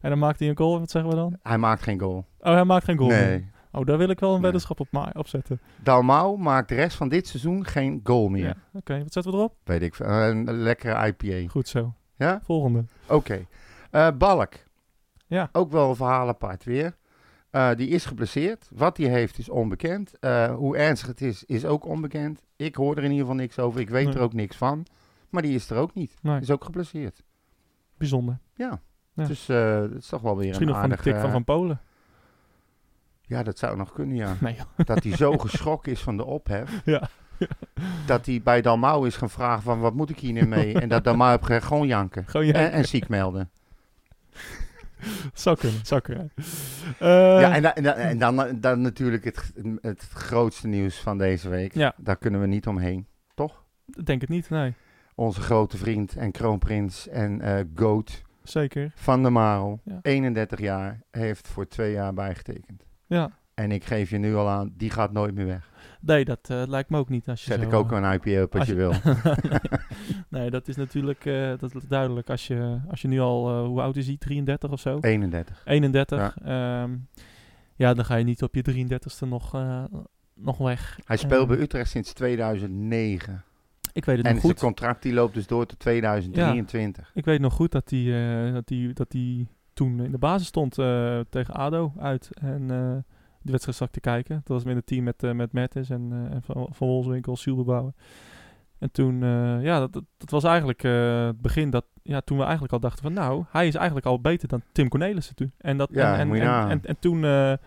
[SPEAKER 1] En dan maakt hij een goal, wat zeggen we dan?
[SPEAKER 3] Hij maakt geen goal.
[SPEAKER 1] Oh, hij maakt geen goal.
[SPEAKER 3] Nee.
[SPEAKER 1] Oh, daar wil ik wel een weddenschap op, ma- zetten.
[SPEAKER 3] Dalmau maakt de rest van dit seizoen geen goal meer.
[SPEAKER 1] Ja. Oké, wat zetten we erop?
[SPEAKER 3] Weet ik veel. Een lekkere IPA.
[SPEAKER 1] Goed zo.
[SPEAKER 3] Ja?
[SPEAKER 1] Volgende.
[SPEAKER 3] Oké. Eh, Balk.
[SPEAKER 1] Ja.
[SPEAKER 3] Ook wel een verhaal apart weer. Eh, die is geblesseerd. Wat hij heeft is onbekend. Eh, hoe ernstig het is, is ook onbekend. Ik hoor er in ieder geval niks over. Ik weet
[SPEAKER 1] Nee.
[SPEAKER 3] er ook niks van. Maar die is er ook niet.
[SPEAKER 1] Nee,
[SPEAKER 3] Is ook geblesseerd.
[SPEAKER 1] bijzonder.
[SPEAKER 3] Ja.
[SPEAKER 1] Ja.
[SPEAKER 3] Dus eh dat is toch wel weer
[SPEAKER 1] Misschien
[SPEAKER 3] een
[SPEAKER 1] nog van de
[SPEAKER 3] aardige...
[SPEAKER 1] tik van Van Polen.
[SPEAKER 3] Ja, dat zou nog kunnen, ja.
[SPEAKER 1] Nee,
[SPEAKER 3] dat hij zo geschrokken is van de ophef.
[SPEAKER 1] Ja.
[SPEAKER 3] Dat hij bij Dalmau is gaan vragen van wat moet ik hier nu mee? En dat Dalmau heeft gezegd gewoon janken.
[SPEAKER 1] Gewoon ja,
[SPEAKER 3] En, en ziek melden.
[SPEAKER 1] zou kunnen, zou kunnen. Eh,
[SPEAKER 3] ja, en, da- en, da- en dan, dan natuurlijk het, het grootste nieuws van deze week.
[SPEAKER 1] Ja.
[SPEAKER 3] Daar kunnen we niet omheen.
[SPEAKER 1] Ik denk het niet, nee.
[SPEAKER 3] Onze grote vriend en kroonprins en eh goat
[SPEAKER 1] Zeker.
[SPEAKER 3] Van der Marel,
[SPEAKER 1] Ja.
[SPEAKER 3] 31 jaar, heeft voor twee jaar bijgetekend.
[SPEAKER 1] Ja.
[SPEAKER 3] En ik geef je nu al aan, die gaat nooit meer weg.
[SPEAKER 1] Nee, dat eh, lijkt me ook niet. Als je
[SPEAKER 3] Zet
[SPEAKER 1] zo,
[SPEAKER 3] ik ook
[SPEAKER 1] eh,
[SPEAKER 3] een IPO op als,
[SPEAKER 1] als
[SPEAKER 3] je
[SPEAKER 1] je-
[SPEAKER 3] wil.
[SPEAKER 1] nee, dat is natuurlijk eh, dat is duidelijk. Als je, als je nu al, hoe oud is hij? 33 of zo?
[SPEAKER 3] 31.
[SPEAKER 1] 31. Ja, ja dan ga je niet op je 33ste nog, nog weg.
[SPEAKER 3] Hij speelt
[SPEAKER 1] Eh,
[SPEAKER 3] bij Utrecht sinds 2009.
[SPEAKER 1] Ik weet het
[SPEAKER 3] En
[SPEAKER 1] nog
[SPEAKER 3] zijn
[SPEAKER 1] goed.
[SPEAKER 3] contract die loopt dus door tot 2023.
[SPEAKER 1] Ik weet nog goed dat hij, dat hij, dat hij toen in de basis stond eh, tegen ADO uit. En eh die wedstrijd zag ik te kijken. Dat was met het team met, eh met Mertens en, en Van, van Wolfswinkel. En toen, ja, dat, dat, dat was eigenlijk het begin dat, ja, toen we eigenlijk al dachten van, nou, hij is eigenlijk al beter dan Tim Cornelissen toen. En, dat,
[SPEAKER 3] Ja,
[SPEAKER 1] en, en, en,
[SPEAKER 3] nagaan.
[SPEAKER 1] en, en toen, toen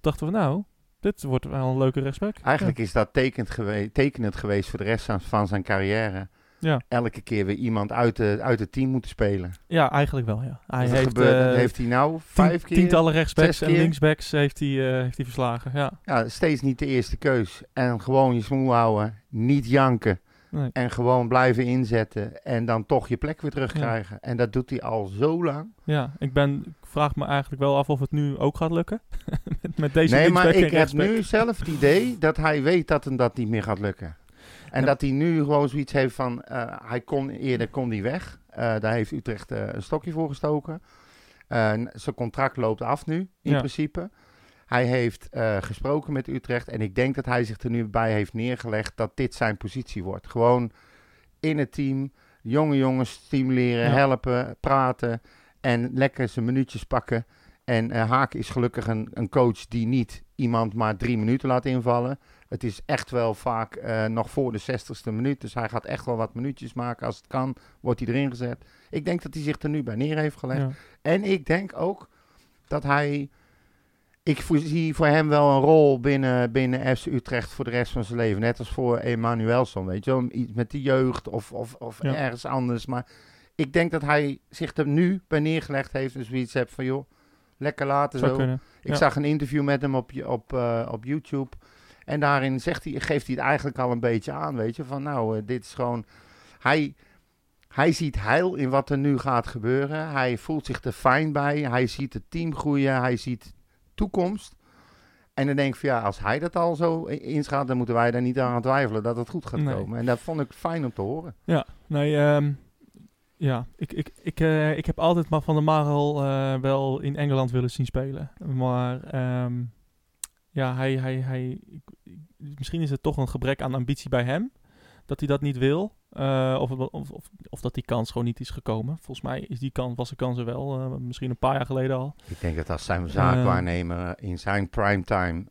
[SPEAKER 1] dachten we, nou, dit wordt wel een leuke rechtsback.
[SPEAKER 3] Eigenlijk is dat tekend gewe- tekenend geweest voor de rest van- van zijn carrière.
[SPEAKER 1] Ja.
[SPEAKER 3] Elke keer weer iemand uit, de, uit het team moeten spelen.
[SPEAKER 1] Ja, eigenlijk wel, ja. Hij heeft,
[SPEAKER 3] gebeurt-
[SPEAKER 1] eh,
[SPEAKER 3] heeft hij nou vijf keer?
[SPEAKER 1] tientallen rechtsbacks en linksbacks heeft hij, eh, heeft hij verslagen, ja.
[SPEAKER 3] Ja, steeds niet de eerste keus. En gewoon je smoel houden, niet janken.
[SPEAKER 1] Nee.
[SPEAKER 3] En gewoon blijven inzetten en dan toch je plek weer terugkrijgen. En dat doet hij al zo lang.
[SPEAKER 1] Ja, ik, ben, ik vraag me eigenlijk wel af of het nu ook gaat lukken. met, met deze
[SPEAKER 3] nee, maar ik heb nu zelf het idee dat hij weet dat hem dat niet meer gaat lukken. En
[SPEAKER 1] Ja.
[SPEAKER 3] dat hij nu gewoon zoiets heeft van, eh, hij kon eerder kon hij weg. Eh, daar heeft Utrecht eh, een stokje voor gestoken. Zijn contract loopt af nu, in
[SPEAKER 1] Ja.
[SPEAKER 3] principe. Hij heeft gesproken met Utrecht en ik denk dat hij zich er nu bij heeft neergelegd dat dit zijn positie wordt. Gewoon in het team, jonge jongens stimuleren,
[SPEAKER 1] Ja.
[SPEAKER 3] helpen, praten en lekker zijn minuutjes pakken. En Haak is gelukkig een, een coach die niet iemand maar drie minuten laat invallen. Het is echt wel vaak eh, nog voor de 60ste minuut. Dus hij gaat echt wel wat minuutjes maken. Als het kan, wordt hij erin gezet. Ik denk dat hij zich er nu bij neer heeft gelegd.
[SPEAKER 1] Ja.
[SPEAKER 3] En ik denk ook dat hij. Ik zie voor hem wel een rol binnen, binnen FC Utrecht voor de rest van zijn leven. Net als voor Emanuelson, weet je wel. Iets met de jeugd of, of, of
[SPEAKER 1] Ja.
[SPEAKER 3] ergens anders. Maar ik denk dat hij zich er nu bij neergelegd heeft. En zoiets hebt van, joh, lekker laten
[SPEAKER 1] Zou
[SPEAKER 3] zo.
[SPEAKER 1] kunnen.
[SPEAKER 3] Ik
[SPEAKER 1] Ja.
[SPEAKER 3] zag een interview met hem op, op, eh, op YouTube. En daarin zegt hij, geeft hij het eigenlijk al een beetje aan, weet je. Van nou, eh, dit is gewoon... Hij, hij ziet heil in wat er nu gaat gebeuren. Hij voelt zich er fijn bij. Hij ziet het team groeien. Hij ziet toekomst. En dan denk ik van ja, als hij dat al zo inschat, dan moeten wij daar niet aan twijfelen dat het goed gaat
[SPEAKER 1] Nee.
[SPEAKER 3] komen. En dat vond ik fijn om te horen.
[SPEAKER 1] Ja, nee, ehm, ja, ik, ik, ik, eh, ik heb altijd maar Van der Marel eh, wel in Engeland willen zien spelen. Maar ehm, ja, hij, hij, hij, misschien is het toch een gebrek aan ambitie bij hem. Dat hij dat niet wil. Eh, of, of, of, of dat die kans gewoon niet is gekomen. Volgens mij is die kans, was de kans er wel. eh, misschien een paar jaar geleden al.
[SPEAKER 3] Ik denk dat als zijn zaakwaarnemer in zijn primetime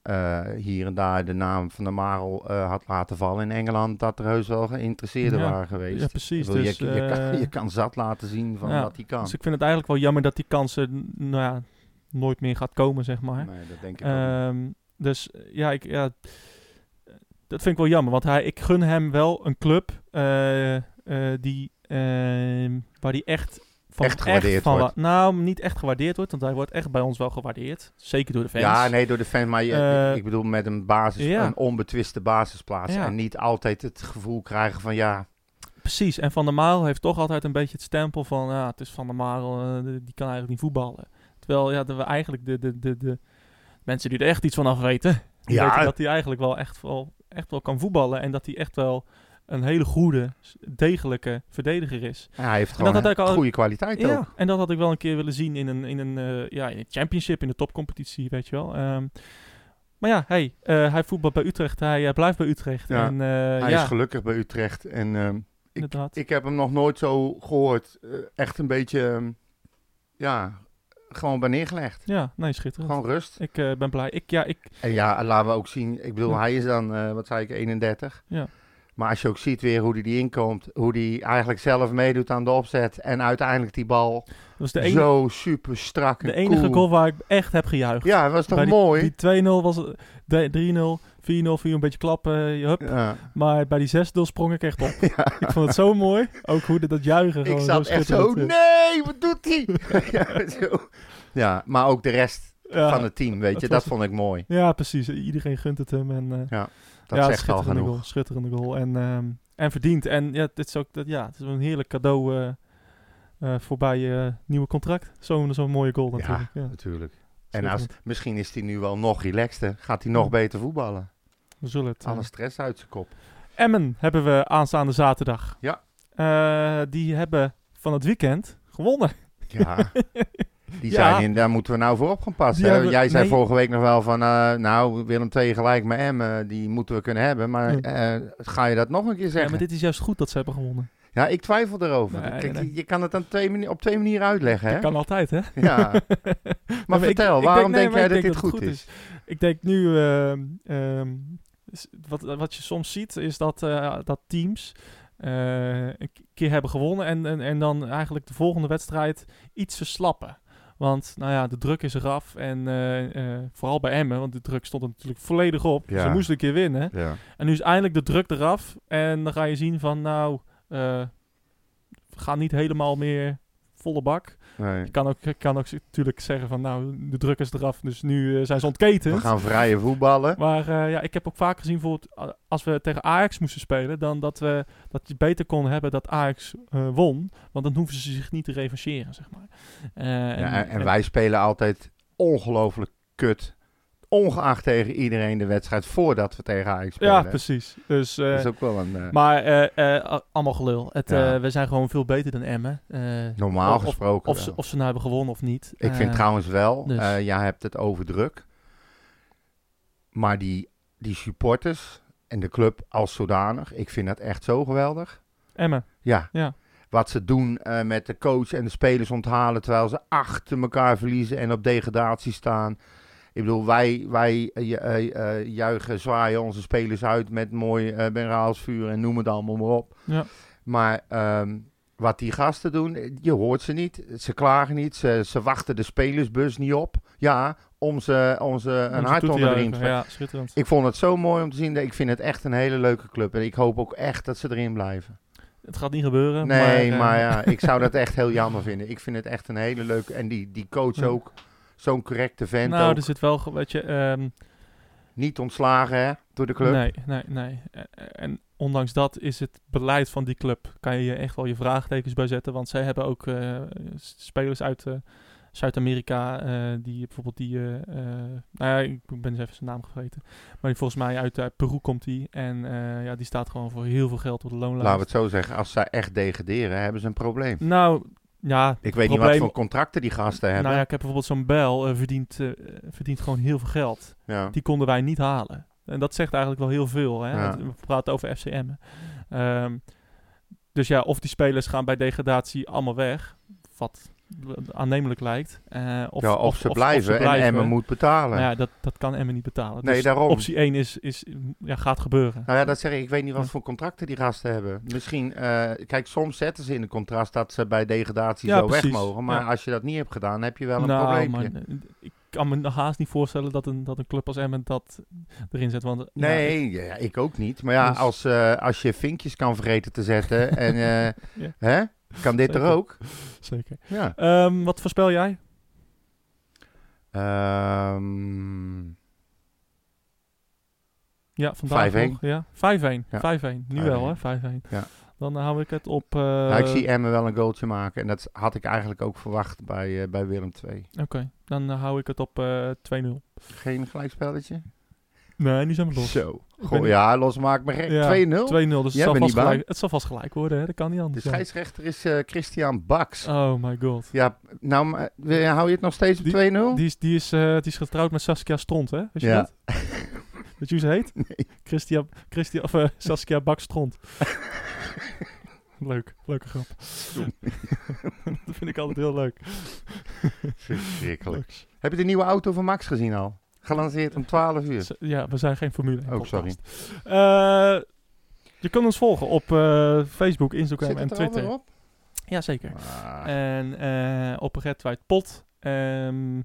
[SPEAKER 3] hier en daar de naam van de Marel had laten vallen in Engeland, dat er heus wel geïnteresseerden
[SPEAKER 1] Ja.
[SPEAKER 3] waren geweest.
[SPEAKER 1] Ja, precies.
[SPEAKER 3] Bedoel,
[SPEAKER 1] Dus,
[SPEAKER 3] je, je, kan, je kan zat laten zien van
[SPEAKER 1] ja,
[SPEAKER 3] wat hij kan.
[SPEAKER 1] Dus ik vind het eigenlijk wel jammer dat die kans er n- nou ja, nooit meer gaat komen, zeg maar.
[SPEAKER 3] Nee, dat denk ik.
[SPEAKER 1] Ehm, dus eh, ja, ik, ja, dat vind ik wel jammer. Want hij, ik gun hem wel een club eh, eh, die, ehm, waar hij echt van,
[SPEAKER 3] Echt gewaardeerd
[SPEAKER 1] van
[SPEAKER 3] wordt.
[SPEAKER 1] Nou, niet echt gewaardeerd wordt, want hij wordt echt bij ons wel gewaardeerd. Zeker door de fans.
[SPEAKER 3] Ja, nee, door de fan, maar je, ik bedoel met een basis,
[SPEAKER 1] ja.
[SPEAKER 3] een onbetwiste basisplaats.
[SPEAKER 1] Ja.
[SPEAKER 3] En niet altijd het gevoel krijgen van ja,
[SPEAKER 1] Precies. En Van der Marel heeft toch altijd een beetje het stempel van, ja, het is Van der Marel, die kan eigenlijk niet voetballen. Terwijl, ja, dat we eigenlijk de, de, de, de mensen die er echt iets van af weten,
[SPEAKER 3] Ja.
[SPEAKER 1] weten dat hij eigenlijk wel echt, wel echt wel kan voetballen. En dat hij echt wel een hele goede, degelijke verdediger is.
[SPEAKER 3] hij heeft gewoon een
[SPEAKER 1] al-
[SPEAKER 3] goede kwaliteit
[SPEAKER 1] Ja,
[SPEAKER 3] ook.
[SPEAKER 1] en dat had ik wel een keer willen zien in een, in een, eh, ja, in een championship, in de topcompetitie, weet je wel. Ehm, maar ja, hey, eh, hij voetbalt bij Utrecht, hij eh, blijft bij Utrecht.
[SPEAKER 3] Ja,
[SPEAKER 1] en,
[SPEAKER 3] Hij
[SPEAKER 1] ja,
[SPEAKER 3] is gelukkig bij Utrecht en ehm, ik,
[SPEAKER 1] inderdaad.
[SPEAKER 3] ik heb hem nog nooit zo gehoord. eh, echt een beetje, ehm, ja, gewoon bij neergelegd.
[SPEAKER 1] ja, nee, schitterend.
[SPEAKER 3] Gewoon rust.
[SPEAKER 1] Ik eh, ben blij. Ik, ja, ik,
[SPEAKER 3] En ja, laten we ook zien. Ik bedoel,
[SPEAKER 1] Ja.
[SPEAKER 3] hij is dan, eh, wat zei ik, 31.
[SPEAKER 1] Ja.
[SPEAKER 3] Maar als je ook ziet weer hoe hij die inkomt, hoe hij eigenlijk zelf meedoet aan de opzet en uiteindelijk die bal
[SPEAKER 1] was de, enige
[SPEAKER 3] zo super strak en
[SPEAKER 1] de enige
[SPEAKER 3] cool.
[SPEAKER 1] goal waar ik echt heb gejuicht.
[SPEAKER 3] Ja, dat was toch
[SPEAKER 1] Bij die,
[SPEAKER 3] mooi?
[SPEAKER 1] Die 2-0 was het- de- 3-0, 4-0, 4 een beetje klappen, hup.
[SPEAKER 3] Ja.
[SPEAKER 1] Maar bij die 6-0 sprong ik echt op.
[SPEAKER 3] Ja.
[SPEAKER 1] Ik vond het zo mooi. Ook hoe dat, dat juichen
[SPEAKER 3] Ik zat echt zo, nee, wat doet hij? ja, zo. ja, maar ook de rest
[SPEAKER 1] Ja,
[SPEAKER 3] van het team, weet je, dat vond ik mooi.
[SPEAKER 1] Ja, precies. Iedereen gunt het hem. En, eh,
[SPEAKER 3] Dat
[SPEAKER 1] ja,
[SPEAKER 3] zegt al genoeg.
[SPEAKER 1] Goal, schitterende goal. En, ehm, en verdiend. En ja, dit is ook dat, ja, het is een heerlijk cadeau eh eh, voorbij je nieuwe contract. Zo'n zo'n mooie goal natuurlijk. Ja,
[SPEAKER 3] Natuurlijk. En als, misschien is hij nu wel nog relaxter, gaat hij nog
[SPEAKER 1] Ja.
[SPEAKER 3] beter voetballen.
[SPEAKER 1] We zullen het. eh,
[SPEAKER 3] Alle stress uit zijn kop.
[SPEAKER 1] Emmen hebben we aanstaande zaterdag.
[SPEAKER 3] Ja.
[SPEAKER 1] Eh, die hebben van het weekend gewonnen.
[SPEAKER 3] Ja, die
[SPEAKER 1] Ja.
[SPEAKER 3] zijn in, daar moeten we nou voor op gaan passen.
[SPEAKER 1] Hebben-
[SPEAKER 3] Jij zei
[SPEAKER 1] nee.
[SPEAKER 3] vorige week nog wel van, eh, nou, Willem II gelijk met Emmen, die moeten we kunnen hebben. Maar
[SPEAKER 1] Ja.
[SPEAKER 3] eh, ga je dat nog een keer
[SPEAKER 1] Ja,
[SPEAKER 3] zeggen?
[SPEAKER 1] maar dit is juist goed dat ze hebben gewonnen.
[SPEAKER 3] Ja, ik twijfel erover.
[SPEAKER 1] Nee,
[SPEAKER 3] Kijk,
[SPEAKER 1] nee.
[SPEAKER 3] Je, je kan het dan twee op twee manieren uitleggen, hè?
[SPEAKER 1] Dat kan altijd, hè?
[SPEAKER 3] Ja. Maar vertel,
[SPEAKER 1] ik
[SPEAKER 3] waarom
[SPEAKER 1] nee,
[SPEAKER 3] denk jij dat dit
[SPEAKER 1] het
[SPEAKER 3] goed is?
[SPEAKER 1] Ik denk nu, ehm, ehm, wat, wat je soms ziet, is dat, eh, dat teams eh, een keer hebben gewonnen en, en, en dan eigenlijk de volgende wedstrijd iets verslappen. Want nou ja, de druk is eraf en eh, vooral bij Emmen, want de druk stond er natuurlijk volledig op.
[SPEAKER 3] Ja.
[SPEAKER 1] Ze moesten een keer winnen.
[SPEAKER 3] Ja.
[SPEAKER 1] En nu is eindelijk de druk eraf. En dan ga je zien van, nou, eh, we gaan niet helemaal meer volle bak.
[SPEAKER 3] Nee.
[SPEAKER 1] Je kan ook, kan ook natuurlijk zeggen van, nou, de druk is eraf, dus nu eh, zijn ze ontketend.
[SPEAKER 3] We gaan vrije voetballen.
[SPEAKER 1] Maar eh, ja, ik heb ook vaak gezien, bijvoorbeeld, als we tegen Ajax moesten spelen, dan dat we dat je beter kon hebben dat Ajax eh, won. Want dan hoeven ze zich niet te revancheren, zeg maar. Eh,
[SPEAKER 3] Ja, en, en wij spelen altijd ongelooflijk kut. Ongeacht tegen iedereen de wedstrijd voordat we tegen Ajax spelen.
[SPEAKER 1] Ja, precies. Dus, eh,
[SPEAKER 3] Dat is ook wel een... eh,
[SPEAKER 1] Maar eh, eh, allemaal gelul. Het,
[SPEAKER 3] Ja.
[SPEAKER 1] eh, we zijn gewoon veel beter dan Emmen. Eh,
[SPEAKER 3] normaal
[SPEAKER 1] of-
[SPEAKER 3] gesproken
[SPEAKER 1] Of, ze, of ze nou hebben gewonnen of niet.
[SPEAKER 3] Ik vind
[SPEAKER 1] Eh,
[SPEAKER 3] trouwens wel,
[SPEAKER 1] dus.
[SPEAKER 3] eh, jij hebt het over druk. Maar die, die supporters en de club als zodanig, ik vind dat echt zo geweldig.
[SPEAKER 1] Emmen.
[SPEAKER 3] Ja.
[SPEAKER 1] Ja.
[SPEAKER 3] Wat ze doen eh, met de coach en de spelers onthalen terwijl ze achter elkaar verliezen en op degradatie staan. Ik bedoel, wij, wij eh, eh, eh, juichen, zwaaien onze spelers uit met mooi Raalsvuur en noem het allemaal maar op.
[SPEAKER 1] Ja.
[SPEAKER 3] Maar ehm, wat die gasten doen, je hoort ze niet. Ze klagen niet. Ze, ze wachten de spelersbus niet op. Ja, om ze, om ze een
[SPEAKER 1] Om ze
[SPEAKER 3] hart onder de riem te
[SPEAKER 1] Ja, schitterend.
[SPEAKER 3] Ik vond het zo mooi om te zien. Ik vind het echt een hele leuke club. En ik hoop ook echt dat ze erin blijven.
[SPEAKER 1] Het gaat niet gebeuren.
[SPEAKER 3] Nee,
[SPEAKER 1] maar,
[SPEAKER 3] maar, ja, ik zou dat echt heel jammer vinden. Ik vind het echt een hele leuke... En die, die coach
[SPEAKER 1] Ja.
[SPEAKER 3] Zo'n correcte vent
[SPEAKER 1] Nou,
[SPEAKER 3] ook.
[SPEAKER 1] er zit wel, weet je... ehm,
[SPEAKER 3] Niet ontslagen hè, door de club.
[SPEAKER 1] Nee, nee, nee. Eh, eh, En ondanks dat is het beleid van die club, kan je je echt wel je vraagtekens bij zetten. Want zij hebben ook eh, spelers uit eh, Zuid-Amerika, eh, die bijvoorbeeld die, eh, nou ja, ik ben eens even zijn naam vergeten. Maar die volgens mij uit, Peru komt die. En ja, die staat gewoon voor heel veel geld op de loonlijst.
[SPEAKER 3] Laten we het zo zeggen. Als zij echt degraderen, hebben ze een probleem.
[SPEAKER 1] Nou, ja.
[SPEAKER 3] Ik weet niet wat voor contracten die gasten hebben.
[SPEAKER 1] Nou ja, ik heb bijvoorbeeld zo'n Bel, eh, verdient, eh, verdient gewoon heel veel geld.
[SPEAKER 3] Ja.
[SPEAKER 1] Die konden wij niet halen. En dat zegt eigenlijk wel heel veel. Hè?
[SPEAKER 3] Ja.
[SPEAKER 1] We praten over FCM. Ehm dus ja, of die spelers gaan bij degradatie allemaal weg. Wat aannemelijk lijkt. eh, of,
[SPEAKER 3] ja, of, ze blijven en Emmen moet betalen.
[SPEAKER 1] Maar ja, dat, dat kan Emmen niet betalen.
[SPEAKER 3] Nee,
[SPEAKER 1] dus
[SPEAKER 3] daarom.
[SPEAKER 1] optie 1 is, is, ja, gaat gebeuren.
[SPEAKER 3] Nou ja, dat zeg ik. Ik weet niet wat voor contracten die gasten hebben. Misschien, eh, kijk, soms zetten ze in de contrast dat ze bij degradatie
[SPEAKER 1] Ja,
[SPEAKER 3] zo weg mogen. Maar
[SPEAKER 1] Ja.
[SPEAKER 3] als je dat niet hebt gedaan, heb je wel een
[SPEAKER 1] nou,
[SPEAKER 3] probleempje.
[SPEAKER 1] man, eh, ik kan me haast niet voorstellen dat een, dat een club als Emmen dat erin zet. Want,
[SPEAKER 3] Nee, ja, ik ook niet. Maar ja,
[SPEAKER 1] Dus-
[SPEAKER 3] als, als je vinkjes kan vergeten te zetten, en,
[SPEAKER 1] Ja.
[SPEAKER 3] hè, kan dit
[SPEAKER 1] Zeker.
[SPEAKER 3] er ook?
[SPEAKER 1] Zeker.
[SPEAKER 3] Ja.
[SPEAKER 1] Ehm, wat voorspel jij?
[SPEAKER 3] Ehm,
[SPEAKER 1] Ja, vandaag
[SPEAKER 3] 5-1.
[SPEAKER 1] nog, Ja, 5-1.
[SPEAKER 3] Ja.
[SPEAKER 1] 5-1. Nu
[SPEAKER 3] 5-1.
[SPEAKER 1] wel, hè? 5-1.
[SPEAKER 3] Ja.
[SPEAKER 1] Dan hou ik het op... eh,
[SPEAKER 3] nou, ik zie Emmen wel een goaltje maken. En dat had ik eigenlijk ook verwacht bij, eh, bij Willem II.
[SPEAKER 1] Oké, dan eh, hou ik het op eh 2-0.
[SPEAKER 3] Geen gelijkspelletje?
[SPEAKER 1] Nee, nu zijn we los.
[SPEAKER 3] Zo. Goh, ja, losmaak me gek.
[SPEAKER 1] Ja,
[SPEAKER 3] 2-0?
[SPEAKER 1] 2-0, dus het zal, vast gelijk, het zal vast gelijk worden, hè? Dat kan niet
[SPEAKER 3] De
[SPEAKER 1] anders. ja.
[SPEAKER 3] scheidsrechter is eh, Christian Baks.
[SPEAKER 1] Oh my god.
[SPEAKER 3] Ja, nou, eh, hou je het nog steeds op
[SPEAKER 1] Die-
[SPEAKER 3] 2-0?
[SPEAKER 1] Die is, die, is, eh, die is getrouwd met Saskia Stront, hè? Weet je
[SPEAKER 3] Ja.
[SPEAKER 1] dat? Weet je hoe ze heet?
[SPEAKER 3] Nee.
[SPEAKER 1] Christian, Christian, of, eh, Saskia Bakstront. Leuk, leuke grap. dat vind ik altijd heel leuk.
[SPEAKER 3] Verschrikkelijk.
[SPEAKER 1] Leuk.
[SPEAKER 3] Heb je de nieuwe auto van Max gezien al? Gelanceerd om 12 uur.
[SPEAKER 1] Ja, we zijn geen Formule 1
[SPEAKER 3] Oh, sorry.
[SPEAKER 1] Eh, je kunt ons volgen op eh, Facebook, Instagram
[SPEAKER 3] Zit
[SPEAKER 1] en
[SPEAKER 3] er
[SPEAKER 1] Twitter.
[SPEAKER 3] op?
[SPEAKER 1] Jazeker.
[SPEAKER 3] Ah,
[SPEAKER 1] En eh op Red White Pot. ehm,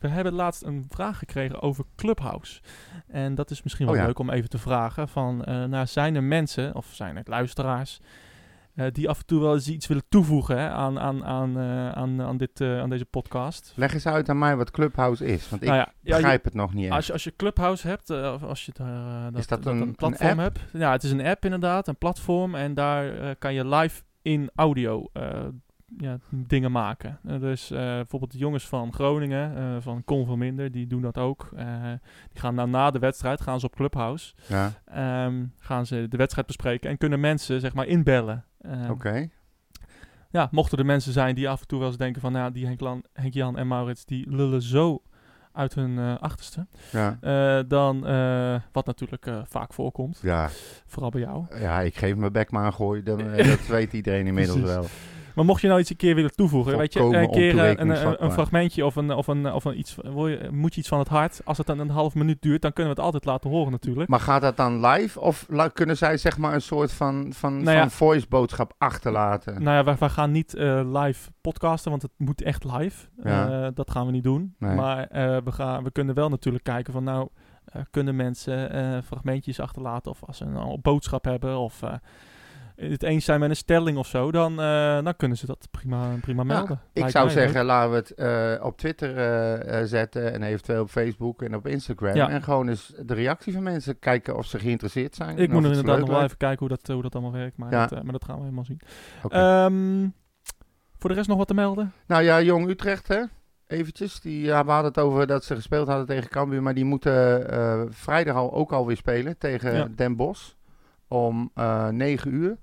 [SPEAKER 1] we hebben laatst een vraag gekregen over Clubhouse. En dat is misschien wel
[SPEAKER 3] Oh ja.
[SPEAKER 1] leuk om even te vragen. Van, eh, nou, zijn er mensen, of zijn er luisteraars... eh, die af en toe wel eens iets willen toevoegen hè, aan, aan, aan, eh, aan, aan, dit, eh, aan deze podcast.
[SPEAKER 3] Leg eens uit aan mij wat Clubhouse is, want ik
[SPEAKER 1] nou ja, ja, je-
[SPEAKER 3] begrijp het nog niet echt.
[SPEAKER 1] als je, als je Clubhouse hebt, eh, of als je eh, dat,
[SPEAKER 3] Is dat
[SPEAKER 1] dat
[SPEAKER 3] een-
[SPEAKER 1] platform hebt. Ja, het is een app inderdaad, een platform. En daar eh, kan je live in audio eh, ja, dingen maken. Eh, dus eh, bijvoorbeeld de jongens van Groningen, eh, van Con van Minder, die doen dat ook. Eh, die gaan dan na de wedstrijd, gaan ze op Clubhouse,
[SPEAKER 3] Ja,
[SPEAKER 1] ehm, gaan ze de wedstrijd bespreken en kunnen mensen zeg maar inbellen. Eh,
[SPEAKER 3] oké.
[SPEAKER 1] ja, mochten er mensen zijn die af en toe wel eens denken van, nou, die Henk, Jan en Maurits, die lullen zo uit hun eh, achterste.
[SPEAKER 3] Ja.
[SPEAKER 1] Eh, dan, eh, wat natuurlijk vaak voorkomt,
[SPEAKER 3] Ja,
[SPEAKER 1] vooral bij jou.
[SPEAKER 3] ja, ik geef mijn bek maar een gooi. Dan, dat weet iedereen inmiddels wel.
[SPEAKER 1] Maar mocht je nou iets een keer willen toevoegen, weet je, een keer eh, een, een, fragmentje of een, of een, of een iets, moet je iets van het hart, als het dan een half minuut duurt, dan kunnen we het altijd laten horen natuurlijk.
[SPEAKER 3] Maar gaat dat dan live of kunnen zij zeg maar een soort van, van,
[SPEAKER 1] Nou ja.
[SPEAKER 3] van voice boodschap achterlaten?
[SPEAKER 1] Nou ja, wij, wij gaan niet eh, live podcasten, want het moet echt live.
[SPEAKER 3] Ja.
[SPEAKER 1] Eh, dat gaan we niet doen.
[SPEAKER 3] Nee.
[SPEAKER 1] Maar we, gaan, we kunnen wel natuurlijk kijken van nou, kunnen mensen fragmentjes achterlaten of als ze een boodschap hebben of het eens zijn met een stelling of zo, dan, eh, dan kunnen ze dat prima, prima
[SPEAKER 3] Ja,
[SPEAKER 1] melden.
[SPEAKER 3] ik zou
[SPEAKER 1] mij
[SPEAKER 3] zeggen, laten we het eh, op Twitter eh, zetten en eventueel op Facebook en op Instagram.
[SPEAKER 1] Ja.
[SPEAKER 3] En gewoon eens de reactie van mensen kijken of ze geïnteresseerd zijn.
[SPEAKER 1] Ik moet er inderdaad nog wel even kijken hoe dat, hoe dat allemaal werkt, maar,
[SPEAKER 3] Ja.
[SPEAKER 1] maar dat gaan we helemaal zien. Ehm, voor de rest nog wat te melden?
[SPEAKER 3] Nou ja, Jong Utrecht, hè? Eventjes. Die, ja, we hadden het over dat ze gespeeld hadden tegen Cambuur. Maar die moeten vrijdag al, ook alweer spelen tegen. Den Bosch. Om eh 9 uur.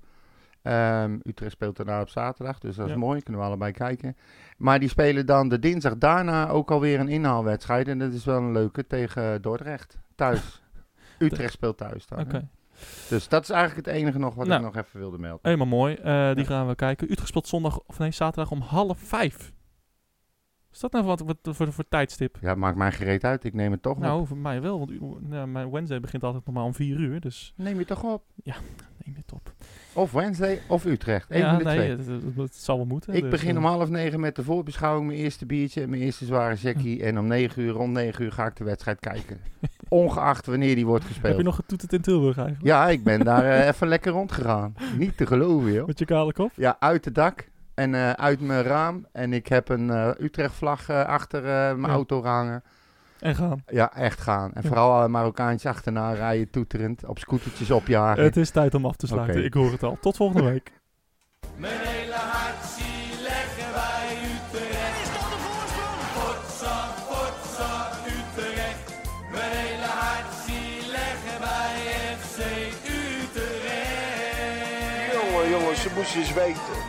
[SPEAKER 3] Ehm, Utrecht speelt daarna op zaterdag, dus dat is
[SPEAKER 1] Ja.
[SPEAKER 3] mooi. Kunnen we allebei kijken. Maar die spelen dan de dinsdag daarna ook alweer een inhaalwedstrijd. En dat is wel een leuke tegen Dordrecht. thuis. Utrecht speelt thuis dan.
[SPEAKER 1] Oké.
[SPEAKER 3] Dus dat is eigenlijk het enige nog wat
[SPEAKER 1] Nou.
[SPEAKER 3] ik nog even wilde melden.
[SPEAKER 1] Helemaal mooi. Eh, die
[SPEAKER 3] Ja.
[SPEAKER 1] gaan we kijken. Utrecht speelt zondag, of nee, zaterdag om half vijf. Is dat nou wat, wat voor, voor tijdstip?
[SPEAKER 3] Ja, maakt mij gereed uit. Ik neem het toch op.
[SPEAKER 1] Nou, voor mij wel, want u- nou, mijn Wednesday begint altijd normaal om vier uur, dus
[SPEAKER 3] Neem je toch op.
[SPEAKER 1] neem dit op.
[SPEAKER 3] Of Wednesday of Utrecht. Eén
[SPEAKER 1] ja,
[SPEAKER 3] van de
[SPEAKER 1] nee,
[SPEAKER 3] twee.
[SPEAKER 1] het, het- het zal wel moeten.
[SPEAKER 3] Ik
[SPEAKER 1] dus,
[SPEAKER 3] begin
[SPEAKER 1] eh,
[SPEAKER 3] om half negen met de voorbeschouwing, mijn eerste biertje en mijn eerste zware jackie. En om negen uur, rond negen uur ga ik de wedstrijd kijken. Ongeacht wanneer die wordt
[SPEAKER 1] Heb
[SPEAKER 3] gespeeld.
[SPEAKER 1] je nog getoeterd in Tilburg eigenlijk?
[SPEAKER 3] Ja, ik ben daar eh, even lekker rondgegaan. Niet te geloven, joh.
[SPEAKER 1] Met je kale kop?
[SPEAKER 3] Ja, uit het dak en eh, uit mijn raam. En ik heb een eh, Utrecht-vlag eh, achter eh, mijn
[SPEAKER 1] Ja.
[SPEAKER 3] auto hangen.
[SPEAKER 1] En gaan.
[SPEAKER 3] Ja, echt gaan. En
[SPEAKER 1] Ja.
[SPEAKER 3] vooral alle Marokkaantjes achterna rijden, toeterend. Op scootertjes opjagen.
[SPEAKER 1] Het is tijd om af te sluiten. Ik hoor het al. Tot volgende week.
[SPEAKER 6] Mijn hele hart zie leggen wij Utrecht. Is dat de voorsprong? Potsa, potsa, Utrecht. Mijn hele hart zie leggen wij FC Utrecht.
[SPEAKER 2] Jongen, jongen, ze moesten eens weten.